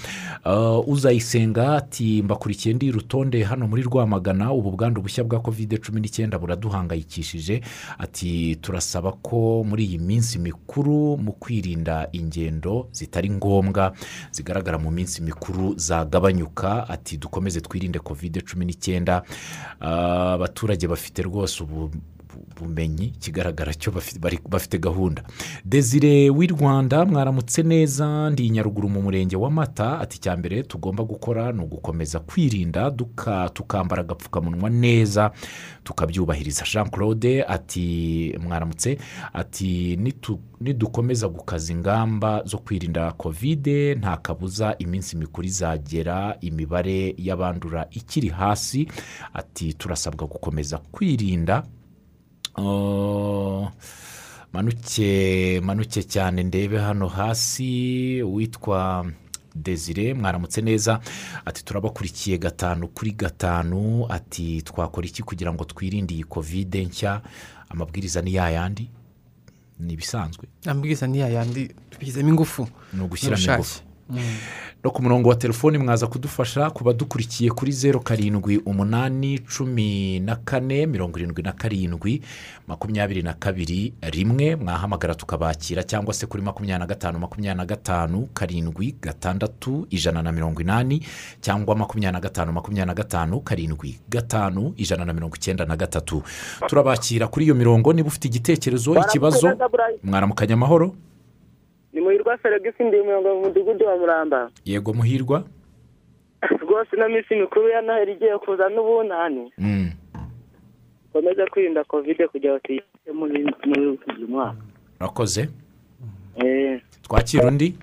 Ah, uzayisenga ati mbakurikiye ndi rutonde hano muri rwamagana. Ubu bwandu bushya bwa kovide cumi n'icyenda buraduhangayikishije. Ati turasaba ko muri iyi minsi mikuru mu kwirinda ingendo zitari ngombwa zigaragara mu minsi mikuru zagabanyuka ati dukomeze twirinde kovide cumi n'icyenda. Ah, abaturage bafite rwose ubu bumenyi ikigaragara cyo bafite gahunda. Desire w'i rwanda mwaramutse neza ndi nyaruguru mu murenge wa mata. Ati icya mbere tugomba gukora ni ugukomeza kwirinda tukambara agapfukamunwa neza tukabyubahiriza. Jean claude ati mwaramutse. Ati "Nitu- nidukomeza gukaza ingamba zo kwirinda kovide nta kabuza iminsi mikuru izagera imibare y'abandura ikiri hasi. Ati turasabwa gukomeza kwirinda manuke manuke cyane ndebe hano hasi witwa desire mwaramutse neza. Ati turabakurikiye gatanu kuri gatanu. Ati twakora iki kugira ngo twirinde iyi kovide nshya? Amabwiriza ni yayandi ni ibisanzwe amabwiriza ni yayandi tubishyizemo ingufu. Ni ugushyiramo ingufu. No ku murongo wa telefoni mwaza kudufasha ku badukurikiye kuri zeru karindwi umunani cumi na kane mirongo irindwi na karindwi makumyabiri na kabiri rimwe mwahamagara tukabakira cyangwa se kuri makumyabiri na gatanu makumyabiri na gatanu karindwi gatandatu ijana na mirongo inani cyangwa makumyabiri na gatanu makumyabiri na gatanu karindwi gatanu ijana na mirongo icyenda na gatatu. Turabakira kuri iyo mirongo niba ufite igitekerezo ikibazo mwaramukanya amahoro. Ni muhirwa feregisi ndi umuyobozi mu mudugudu wa muramba. Yego muhirwa? Rwose ino minsi mikuru ya noheli igiye kuza n'ubunani. Dukomeze kwirinda kovide kugira ngo tuyite muri uyu mwaka. Urakoze Eh, twakira undi?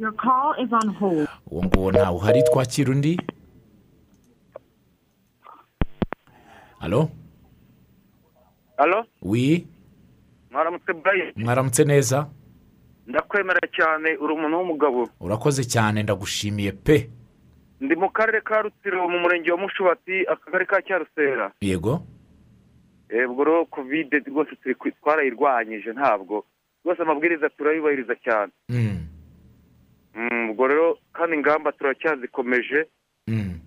Your call is on hold. uwo nguwo ntawe uhari twakira undi? Halo? Alo wi mwaramutse burayi mwaramutse neza ndakwemera cyane uri umuntu w'umugabo. Urakoze cyane ndagushimiye pe. Ndi mu karere ka rutsiro mu murenge wa mushubati akagari ka cyarusera. Yego. Ubwo rero kovide rwose twarayirwanyije ntabwo. Rwose amabwiriza turayubahiriza cyane. Mm, Mm, ubwo rero kandi ingamba turacyazikomeje mm.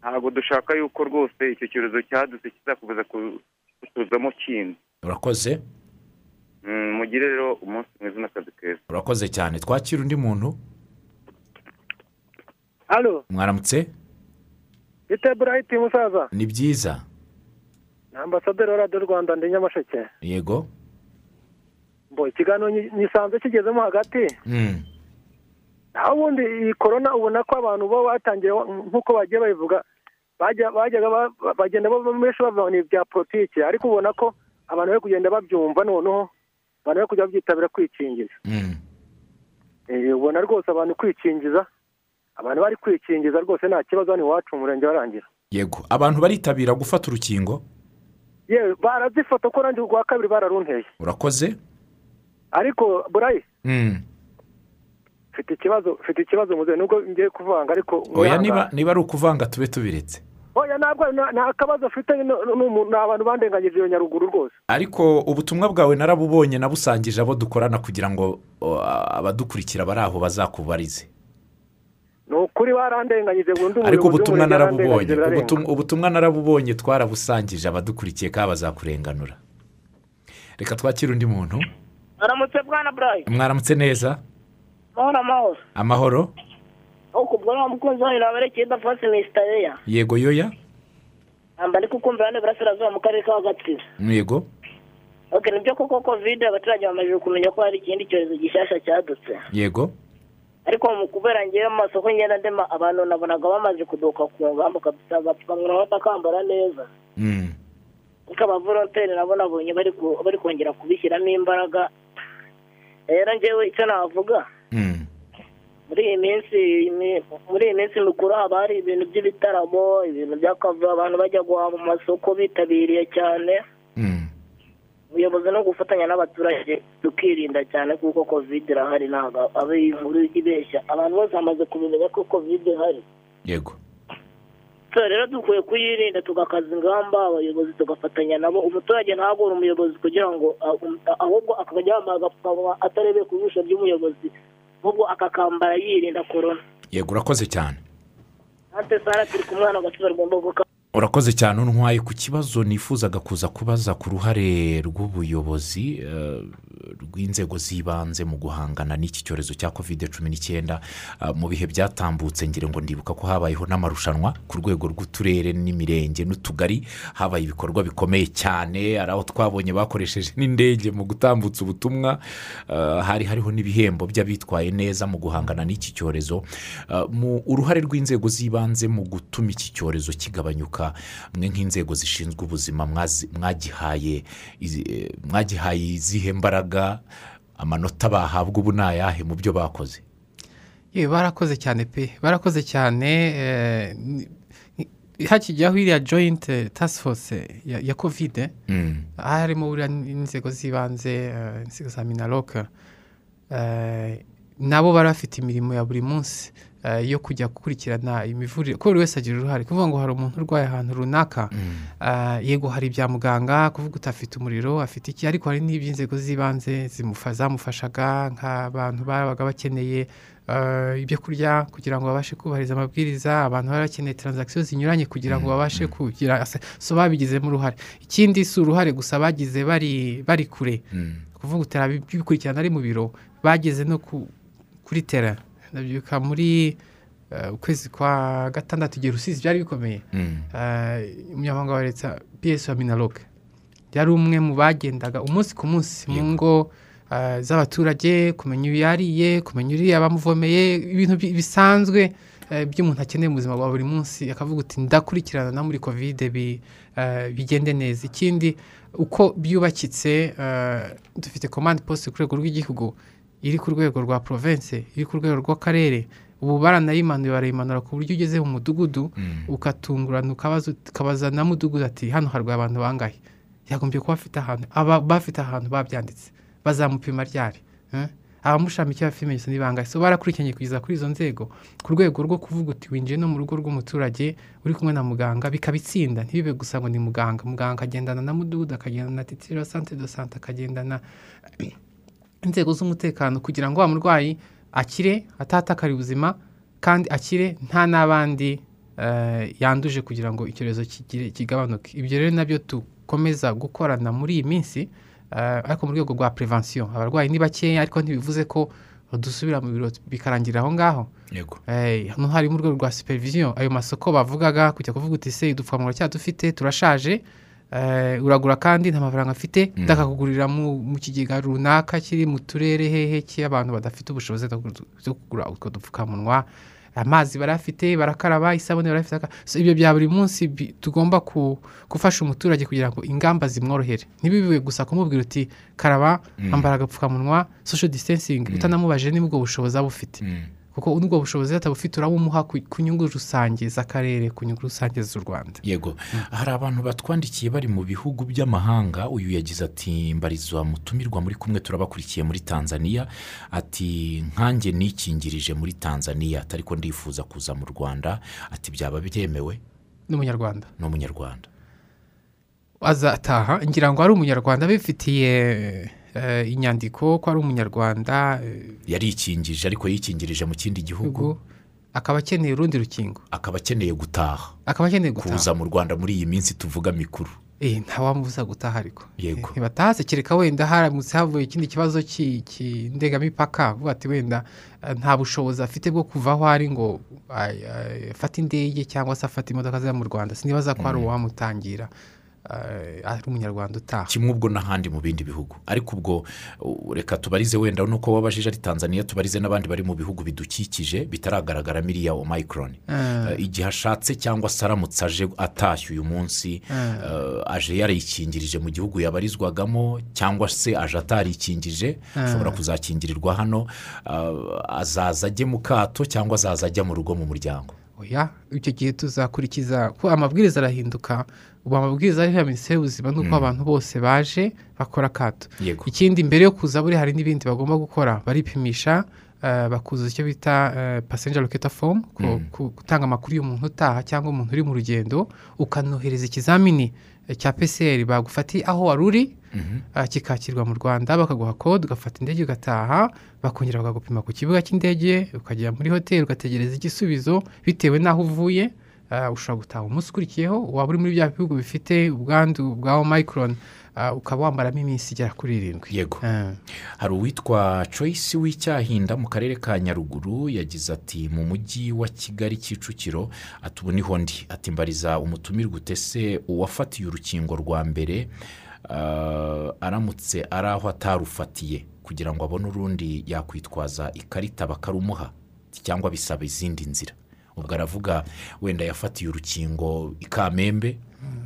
ntabwo dushaka yuko rwose icyo cyorezo cyadutse kizakomeza ku- kutuzamo kindi. Urakoze. Mugire rero umunsi mwiza n'akazi keza. Urakoze cyane. Twakira undi muntu? Alo? Mwaramutse? Bite burayiti musaza. Ni byiza. Ni ambasaderi wa radiyo rwanda ndi nyamasheke. Yego. Mbo ikiganiro nyisanze kigezemo hagati. Mm, naho ubundi iyi korona ubona ko abantu bo batangiye nk'uko bagiye babivuga bajya- bajyaga ba- ba- bagenda benshi bavuga ngo ni ibya politiki. Ariko ubona ko abantu bari kugenda babyumva noneho abantu bari kujya babyitabira kwikingiza. Mm. Eh, ubona rwose abantu kwikingiza abantu bari kwikingiza rwose nta kibazo hano iwacu mu murenge warangira yego. Abantu baritabira gufata urukingo? Yewe barazifata ko nanjye urwa kabiri bararunteye. Urakoze? Ariko burayi? Mm. mfite ikibazo mfite ikibazo muzehe nubwo ngiye kuvanga ariko oya niba ari ukuvanga tube tubiretse. Oya ntabwo nta- kabazo afite ni abantu bandenganyije iyo nyaruguru rwose. Ariko ubutumwa bwawe narabubonye nabusangije abo dukorana kugira ngo o, abadukurikira bari aho bazakubarize. Ni ukuri barandenganyije burundu ariko ubuyobozi ubutumwa narabubonye ubutumwa narabubonye twarabusangije abadukurikiye ka bazakurenganura reka twakire undi muntu. Aramutse bwana burayi mwaramutse neza? Mahoro amahoro. Amahoro? Ariko ubwo nta mukunzi wanyu nabarekeye idafasi misitayeya yego yoya ntabwo ari kukumvira hano iburasirazuba mu karere ka gatsibo. Yego. Oke ni byo koko kovide abaturage bamaze kumenya ko hari ikindi cyorezo gishyashya cyadutse. Yego. Ariko mu kubera ngewe mu masoko ngenda ndema abantu nabonaga bamaze kuduka ku ngamba kabisa agapfukamunwa batakambara neza. Mm. ariko abavolonteri nabo nabonye bari kongera kubishyiramo imbaraga. Rero ngewe icyo navuga. Muri iyi minsi mi- muri iyi minsi mikuru haba hari ibintu by'ibitaramo ibintu by'akavuyo abantu bajya guhaha mu masoko bitabiriye cyane. Mm. ubuyobozi no gufatanya n'abaturage tukirinda cyane kuko kovide irahari ntabwo aba iyi nkuru ibeshya abantu bose bamaze kubimenya ko kovide ihari. Yego. Rero dukwiye kuyirinda tugakaza ingamba abayobozi tugafatanya nabo. Umuturage ntagore umuyobozi kugira ngo ahubwo akajya yambaye agapfukamunwa atarebeye ku jisho ry'umuyobozi. Ahubwo akakambara yirinda korona yego urakoze cyane. Urakoze cyane untwaye ku kibazo nifuzaga kuza kubaza ku ruhare rw'ubuyobozi eh, rw'inzego z'ibanze mu guhangana n'iki cyorezo cya kovide cumi n'icyenda Ah, mu bihe byatambutse ngira ngo ndibuka ko habayeho n'amarushanwa ku rwego rw'uturere n'imirenge n'utugari. Habaye ibikorwa bikomeye cyane hari aho twabonye bakoresheje n'indege mu gutambutsa ubutumwa Ah, hari hariho n'ibihembo by'abitwaye neza mu guhangana n'iki cyorezo. Ah, mu uruhare rw'inzego z'ibanze mu gutuma iki cyorezo kigabanyuka mwe nk'inzego zishinzwe ubuzima eh, mwagihaye izihe mbaraga amanota bahabwa ubu ni ayahe mu byo bakoze? Yewe barakoze cyane pe. Barakoze cyane eh, hakijyaho iriya joyinti task force ya, kovide Mm, harimo buriya n'inzego z'ibanze eh, inzego za minaroke eh, nabo bari bafite imirimo ya buri munsi. eh, yo kujya gukurikirana imivurire kuko buri wese agira uruhare. Kuvuga ngo hari umuntu urwaye ahantu runaka Ah, yego hari ibya muganga kuvuga uti afite umuriro afite iki? Ariko hari n'iby'inzego z'ibanze zamufashaga nk'abantu babaga bakeneye ah, ibyo kurya kugira ngo babashe kubahiriza amabwiriza abantu baba bakeneye taranzakisiyo zinyuranye kugira ngo babashe kugira so babigizemo uruhare. Ikindi si uruhare gusa bagize bari bari kure. Mm, kuvuga uti arabikurikirana ari mu biro bageze no ku- kuri tera ndabyuka muri eh, ukwezi kwa gatandatu igihe rusizi byari bikomeye. Mm, Eh, umunyamabanga wa leta ps wa minaroke yari umwe mu bagendaga umunsi ku munsi mu ngo eh, z'abaturage kumenya iyo yariye kumenya uriya bamuvomeye ibintu bi- bisanzwe by'umuntu akeneye mu buzima bwa buri munsi. Akavuga uti ndakurikirana na muri kovide bi- bigende neza. Ikindi uko byubakitse dufite komande posite ku rwego rw'igihugu iri ku rwego rwa province iri ku rwego rw'akarere. Ubu baranayimanuye barayimanura ku buryo ugeze mu mudugudu mm. ukatungurana ukabaza na mudugudu ati hano harwaye abantu bangahe? Yagombye kuba afite ahantu aba bafite ahantu babyanditse. Bazamupima ryari eh? abamushamikiye bafite ibimenyetso ni bangahe? So barakurikiranye kugeza kuri izo nzego ku rwego rwo kuvuga uti winjiye no mu rugo rw'umuturage uri kumwe na muganga bikabitsinda. Ntibibe gusa ngo ni muganga. Muganga akagendana na mudugudu akagendana na titiro sante do sante akagendana inzego z'umutekano kugira ngo wa murwayi akire atatakara ubuzima kandi akire nta n'abandi eh, yanduje kugira ngo icyorezo kigabanuke. Ibyo rero na byo dukomeza gukorana muri iyi minsi eh, ariko mu rwego rwa prevention. Abarwayi ni bakeya ariko ntibivuze ko dusubira mu biro bikarangirira aho ngaho. Yego. Eh, hano hari mu rwego rwa supervision. Ayo masoko bavugaga kujya kuvuga uti se udupfukamunwa cya dufite turashaje. Uragura kandi nta mafaranga afite Mm. ndakakugurira mu, kigega runaka kiri mu turere hehe cy'abantu badafite ubushobozi bwo kugu- bwo kugura utwo dupfukamunwa amazi barafite barakaraba isabune barafite ibyo bya buri munsi tugomba ku, gufasha umuturage kugira ngo ingamba zimworohere ntibibe gusa kumubwira uti karaba Mm. ambara agapfukamunwa social distancing utanamubajije niba ubwo bushobozi aba ufite Mm. Kuko n'ubwo bushobozi atabufite urabumuha ku nyungu rusange z'akarere ku nyungu rusange z'u rwanda. Yego. Hari abantu batwandikiye bari mu bihugu by'amahanga. Uyu yagize ati mbarizwa mutumirwa muri kumwe turabakurikiye muri tanzania. Ati nkanjye nikingirije muri tanzania. Atari ko ndifuza kuza mu rwanda. Ati byaba byemewe? N'umunyarwanda ni umunyarwanda. Azataha ngira ngo ari umunyarwanda abifitiye inyandiko ko ari umunyarwanda eh, yarikingije ariko yikingirije mu kindi gihugu. Akaba akeneye urundi rukingo. Akaba akeneye gutaha. Akaba akeneye gutaha. Kuza mu rwanda muri iyi minsi tuvuga mikuru. Eh, ntawamubuza gutaha ariko. Yego. Eh, ntibatahaze kereka wenda haramutse havuye ikindi kibazo ki- cy'indengamipaka avuga ati wenda eh, nta bushobozi afite bwo kuva aho ari ngo afate indege cyangwa se afate imodoka ziza mu rwanda. Sinibaza ko hari uwamutangira. eh, ari umunyarwanda utaha. Kimwe ubwo n'ahandi mu bindi bihugu. Ariko ubwo reka tubarize wenda nuko wabajije ari tanzania tubarize n'abandi bari mu bihugu bidukikije bitaragaragara miriya omayikoroni Eh, igihe ashatse cyangwa se aramutse aje atashye uyu munsi aje yarayikingirije mu gihugu yabarizwagamo cyangwa se aje atarikingije ashobora kuzakingirirwa hano azaza ajye mu kato cyangwa azaza ajya mu rugo mu muryango. Oya icyo gihe tuzakurikiza ko amabwiriza arahinduka ubu amabwiriza ya minisiteri y'ubuzima ni uko abantu bose baje bakora akato. Ikindi mbere yo kuza buri hari n'ibindi bagomba gukora. Baripimisha eh, bakuzuza icyo bita pasenja loketa fomu Mm. gutanga amakuru y'umuntu utaha cyangwa umuntu uri mu rugendo ukanohereza ikizamini eh, cya pcr bagufatiye aho wari uri eh, kikakirwa mu rwanda bakaguha kode ugafata indege ugataha bakongera bakagupima ku kibuga cy'indege ukajya muri hoteli ugategereza igisubizo bitewe n'aho uvuye eh, ushobora gutaha umunsi ukurikiyeho waba uri muri bya bihugu bifite ubwandu bwa omayikoroni ah, ukaba wambaramo iminsi igera kuri irindwi. Yego. Ah. hari uwitwa Joyce w'icyahinda mu karere ka nyaruguru yagize ati mu mujyi wa kigali kicukiro ati ubu ni ho ndi. Ati mbariza umutumirwa utese uwafatiye urukingo rwa mbere aramutse ari aho atarufatiye kugira ngo abone urundi yakwitwaza ikarita bakarumuha cyangwa bisaba izindi nzira. Ubwo aravuga wenda yafatiye urukingo i kamembe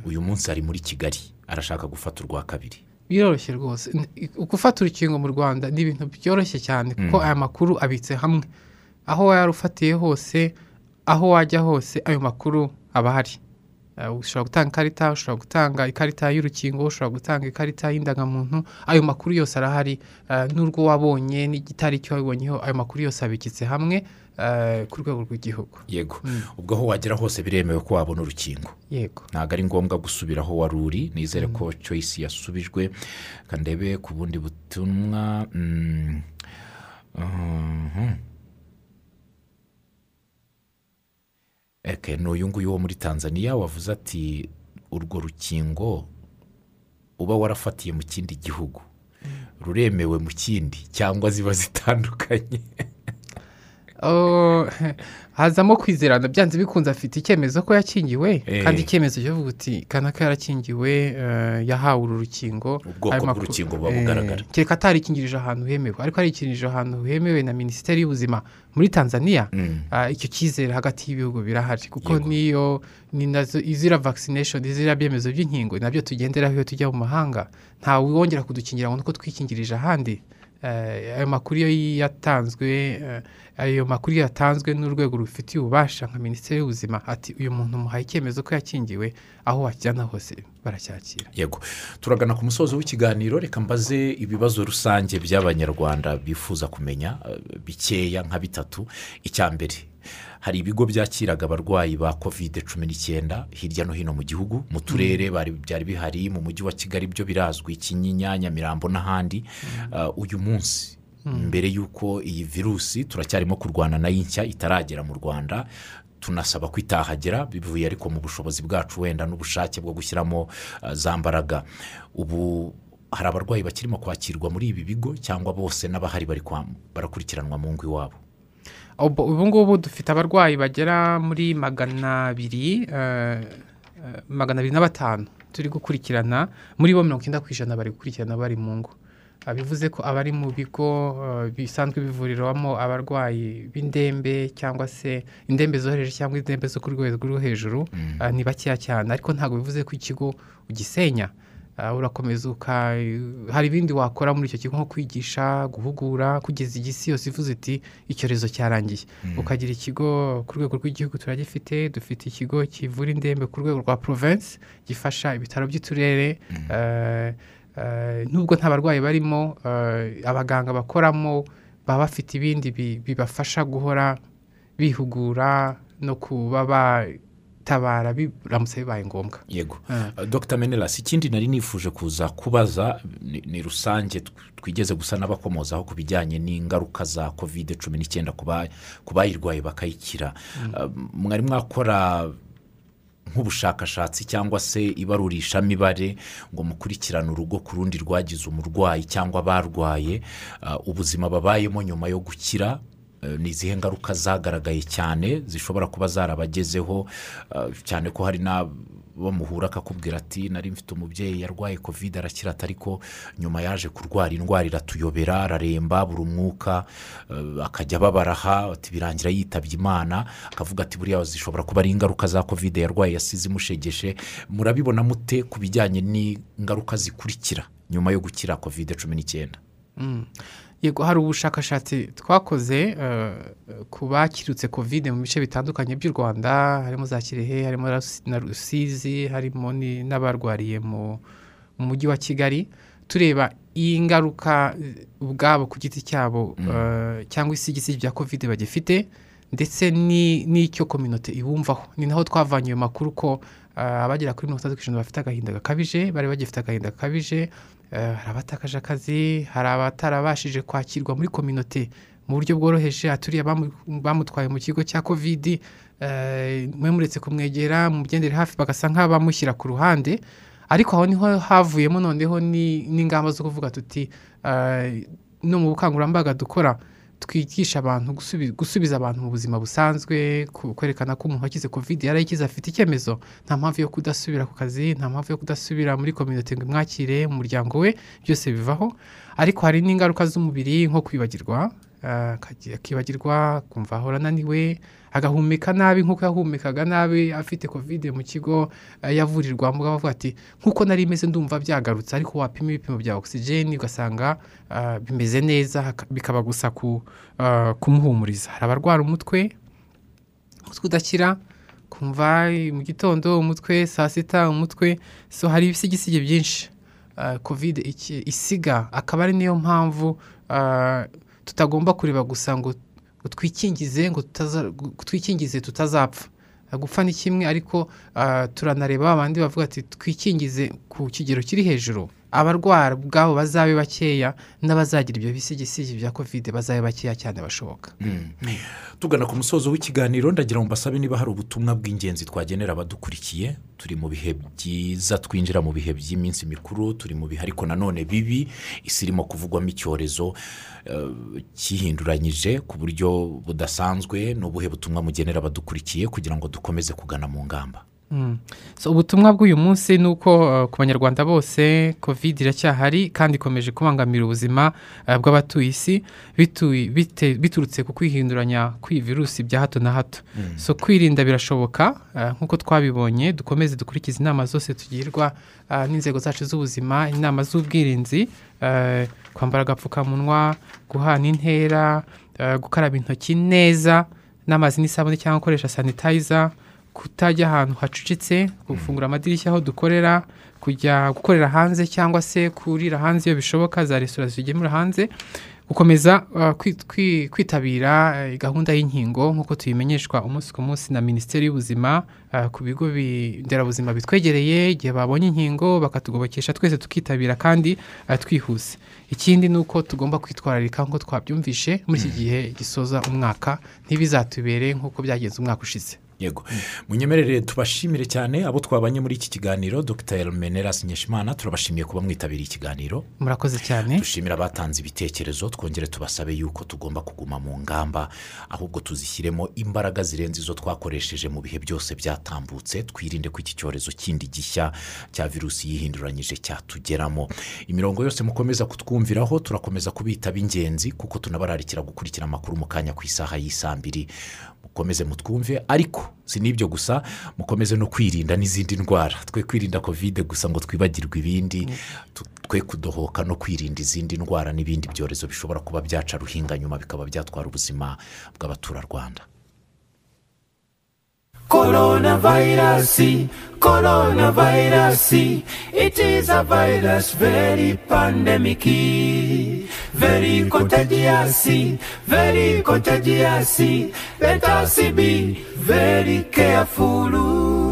uyu munsi ari muri kigali arashaka gufata urwa kabiri. Biroroshye rwose. Gufata urukingo mu rwanda ni ibintu byoroshye cyane kuko aya makuru abitse hamwe. Aho warufatiye hose aho wajya hose ayo makuru aba ahari. Ushobora gutanga ikarita ushobora gutanga ikarita y'urukingo ushobora gutanga ikarita y'indangamuntu ayo makuru yose arahari. Eh, n'urwo wabonye n'igitari cyo wabonyeho ayo makuru yose abikitse hamwe eh, ku rwego rw'igihugu. Yego. Ubwo aho wagera hose biremewe ko wabona urukingo. Yego. Ntabwo ari ngombwa gusubira aho wari uri nizere ko choice yasubijwe. Kandebe ku bundi butumwa ni uyu nguyu wo muri tanzania wavuze ati urwo rukingo uba warafatiye mu kindi gihugu. Ruremewe mu kindi cyangwa ziba zitandukanye. hazamo kwizerana. Byanze bikunze afite icyemezo ko yakingiwe Eh. kandi icyemezo cyo kuvuga uti kanaka yarakingiwe eh, yahawe uru rukingo. Ubwoko bw'urukingo buba eh, bugaragara. kereka atarikingirije ahantu hemewe. Ariko arikingirije ahantu hemewe na minisiteri y'ubuzima muri tanzania. Mm. ah, icyo cyizere hagati y'ibihugu birahari. Kuko niyo ni na zo izira vaccination izira byemezo by'inkingo na byo tugenderaho iyo tujya mu mahanga. Ntawe wongera kudukingira ngo nuko twikingirije ahandi. Eh, ayo makuru iyo yatanzwe eh, ayo makuru yatanzwe n'urwego rubifitiye ububasha nka minisiteri y'ubuzima ati uyu muntu muhaye icyemezo ko yakingiwe aho wajyana hose baracyakira. Yego. Turagana ku musozo w'ikiganiro reka mbaze ibibazo rusange by'abanyarwanda bifuza kumenya eh, bikeya nka bitatu. Icya mbere hari ibigo byakiraga abarwayi ba kovide cumi n'icyenda hirya no hino mu gihugu mu turere bari- byari bihari mu mujyi wa kigali byo birazwi kinyinya nyamirambo n'ahandi. Eh, uyu munsi mbere y'uko iyi virusi turacyarimo kurwana na yo nshya itaragera mu rwanda tunasaba ko itahagera bivuye ariko mu bushobozi bwacu wenda n'ubushake bwo gushyiramo eh, za mbaraga. Ubu hari abarwayi bakirimo kwakirwa muri ibi bigo cyangwa bose n'abahari barakurikiranwa mu ngo iwabo ubu ubu ngubu dufite abarwayi bagera muri magana abiri eh, eh, magana abiri na batanu turi gukurikirana muri bo mirongo icyenda ku ijana bari gukurikirana bari mu ngo. Ah, bivuze ko abari mu bigo eh, bisanzwe bivurirwamo abarwayi b'indembe cyangwa se indembe zoroheje cyangwa indembe zo ku rwego rwo hejuru ah, ni bakeya cyane. Ariko ntabwo bivuze ko ikigo ugisenya. Urakomeza uka hari ibindi wakora muri icyo kigo nko kwigisha guhugura kugeza igisi yose ivuze iti icyorezo cyarangiye. Ukagira ikigo ku rwego rw'igihugu turagifite dufite ikigo kivura indembe ku rwego rwa province gifasha ibitaro by'uturere. Eh, eh, nubwo nta barwayi barimo eh, abaganga bakoramo baba bafite ibindi bi- bibafasha guhora bihugura no kuba batabara biramutse bibaye ngombwa. Yego. Ah. Uh, dr. Menelas ikindi nari nifuje kuza kubaza ni, rusange tw- twigeze gusa n'abakomozaho ku bijyanye n'ingaruka za kovide cumi n'icyenda ku ba- ku bayirwaye bakayikira. Uh, mwari mwakora nk'ubushakashatsi cyangwa se ibarurishamibare ngo mukurikirane urugo ku rundi rwagize umurwayi cyangwa barwaye uh, ubuzima babayemo nyuma yo gukira ni izihe ngaruka zagaragaye cyane zishobora kuba zarabagezeho? Uh, cyane ko hari n'abo muhura akakubwira ati nari mfite umubyeyi yarwaye kovide arakira ariko nyuma yaje kurwara indwara iratuyobera araremba buri umwuka. Uh, akajya babaraha ati birangira yitabye imana. Akavuga ati buriya zishobora kuba ari ingaruka za kovide yarwaye yasize imushegeshe. Murabibona mute ku bijyanye n'ingaruka zikurikira nyuma yo gukira kovide cumi n'icyenda? Yego hari ubushakashatsi twakoze eh, ku bakirutse kovide mu bice bitandukanye by'u rwanda harimo za kirehe harimo na rusizi harimo n'abarwariye mu mu mujyi wa kigali. Tureba iyi ngaruka ubwabo ku giti cyabo eh, cyangwa isigisigi bya kovide bagifite ndetse ni- n'icyo kominote ibumvaho. Ni naho twavanye ayo makuru ko eh, abagera kuri mirongo itandatu ku ijana bafite agahinda gakabije bari bagifite agahinda gakabije hari abatakaje akazi hari abatarabashije kwakirwa muri kominote mu buryo bworoheje. Haturiye abamu- bamutwaye mu kigo cya kovidi eh, mwe muretse kumwegera mugendere hafi bagasa nk'abamushyira ku ruhande. Ariko aho ni ho havuyemo noneho ni- n'ingamba zo kuvuga tuti eh, no mu bukangurambaga dukora. Twigisha abantu gusubi- gusubiza abantu mu buzima busanzwe kwerekana ko umuntu wakize covid yarayikize afite icyemezo nta mpamvu yo kudasubira ku kazi nta mpamvu yo kudasubira muri kominote ngo imwakire mu muryango we byose bivaho. Ariko hari n'ingaruka z'umubiri nko kwibagirwa eh, akibagirwa kumva ahora ananiwe agahumeka nabi nk'uko yahumekaga nabi afite covid mu kigo eh, yavurirwamo bavuga ati nk'uko nari imeze ndumva byagarutse ariko wapima ibipimo bya ogisijeni ugasanga ah, bimeze neza bikaba gusa ah, kumuhumuriza. Hari abarwara umutwe umutwe udakira kumva eh, mu gitondo umutwe saa sita umutwe so hari ibisigisigi byinshi. Iki- isiga akaba ari niyo mpamvu tutagomba kureba gusa ngo ngo twikingize ngo twikingize tutazapfa. Gupfa ni kimwe ariko ah, turanareba abandi bavuga ati twikingize ku kigero kiri hejuru. Abarwara ubwabo bazabe bakeya n'abazagira ibyo bisigisigi bya covid bazabe bakeya cyane bashoboka. Tugana ku musozo w'ikiganiro ndagira ngo mbasabe niba hari ubutumwa bw'ingenzi twagenera abadukurikiye turi mu bihe byiza twinjira mu bihe by'iminsi mikuru turi mu bihe ariko nanone bibi isi irimo kuvugwamo icyorezo eh, cyihinduranyije ku buryo budasanzwe. Ni ubuhe butumwa mugenera abadukurikiye kugira ngo dukomeze kugana mu ngamba? Ubutumwa bw'uyu munsi ni uko uh, ku banyarwanda bose covid iracyahari kandi ikomeje kubangamira ubuzima uh, bw'abatuye isi biturutse ku kwihinduranya kw'iyi virusi bya hato na hato. So kwirinda birashoboka uh, nk'uko twabibonye dukomeze dukurikize inama zose tugirwa n'inzego zacu z'ubuzima inama z'ubwirinzi kwambara agapfukamunwa guhana intera gukaraba intoki neza n'amazi n'isabune cyangwa gukoresha sanitayiza kutajya ahantu hacucitse gufungura amadirishya aho dukorera kujya gukorera hanze cyangwa se kurira hanze iyo bishoboka za resitora zigemura hanze gukomeza uh, kwi- kwi- kwitabira eh, gahunda y'inkingo nk'uko tuyimenyeshwa umunsi ku munsi na minisiteri y'ubuzima uh, ku bigo bi- nderabuzima bitwegereye igihe babonye inkingo bakatugobokesha twese tukitabira kandi uh, twihuse. Ikindi ni uko tugomba kwitwararika nk'uko twabyumvishe muri iki gihe gisoza umwaka ntibizatubere nk'uko byagenze umwaka ushize. Yego. Munyemerere tubashimire cyane abo twabanye muri iki kiganiro. Dr. Meneras nyeshimana turabashimiye kuba mwitabiriye ikiganiro murakoze cyane. Dushimira abatanze ibitekerezo twongere tubasabe yuko tugomba kuguma mu ngamba ahubwo tuzishyiremo imbaraga zirenze izo twakoresheje mu bihe byose byatambutse. Twirinde ko iki cyorezo kindi gishya cya virusi yihinduranyije cyatugeramo. Imirongo yose mukomeza kutwumviraho turakomeza kubita b'ingenzi kuko tunabararikira gukurikira amakuru mu kanya ku isaha y'isambiri mukomeze mutwumve ariko si n'ibyo gusa mukomeze no kwirinda n'izindi ndwara. Twe kwirinda kovide gusa ngo twibagirwe ibindi twe kudohoka no kwirinda izindi ndwara n'ibindi byorezo bishobora kuba byaca ruhinga nyuma bikaba byatwara ubuzima bw'abaturarwanda. Coronavirus, coronavirus, it is a virus very pandemic, very contagious, very contagious. Let us be very careful.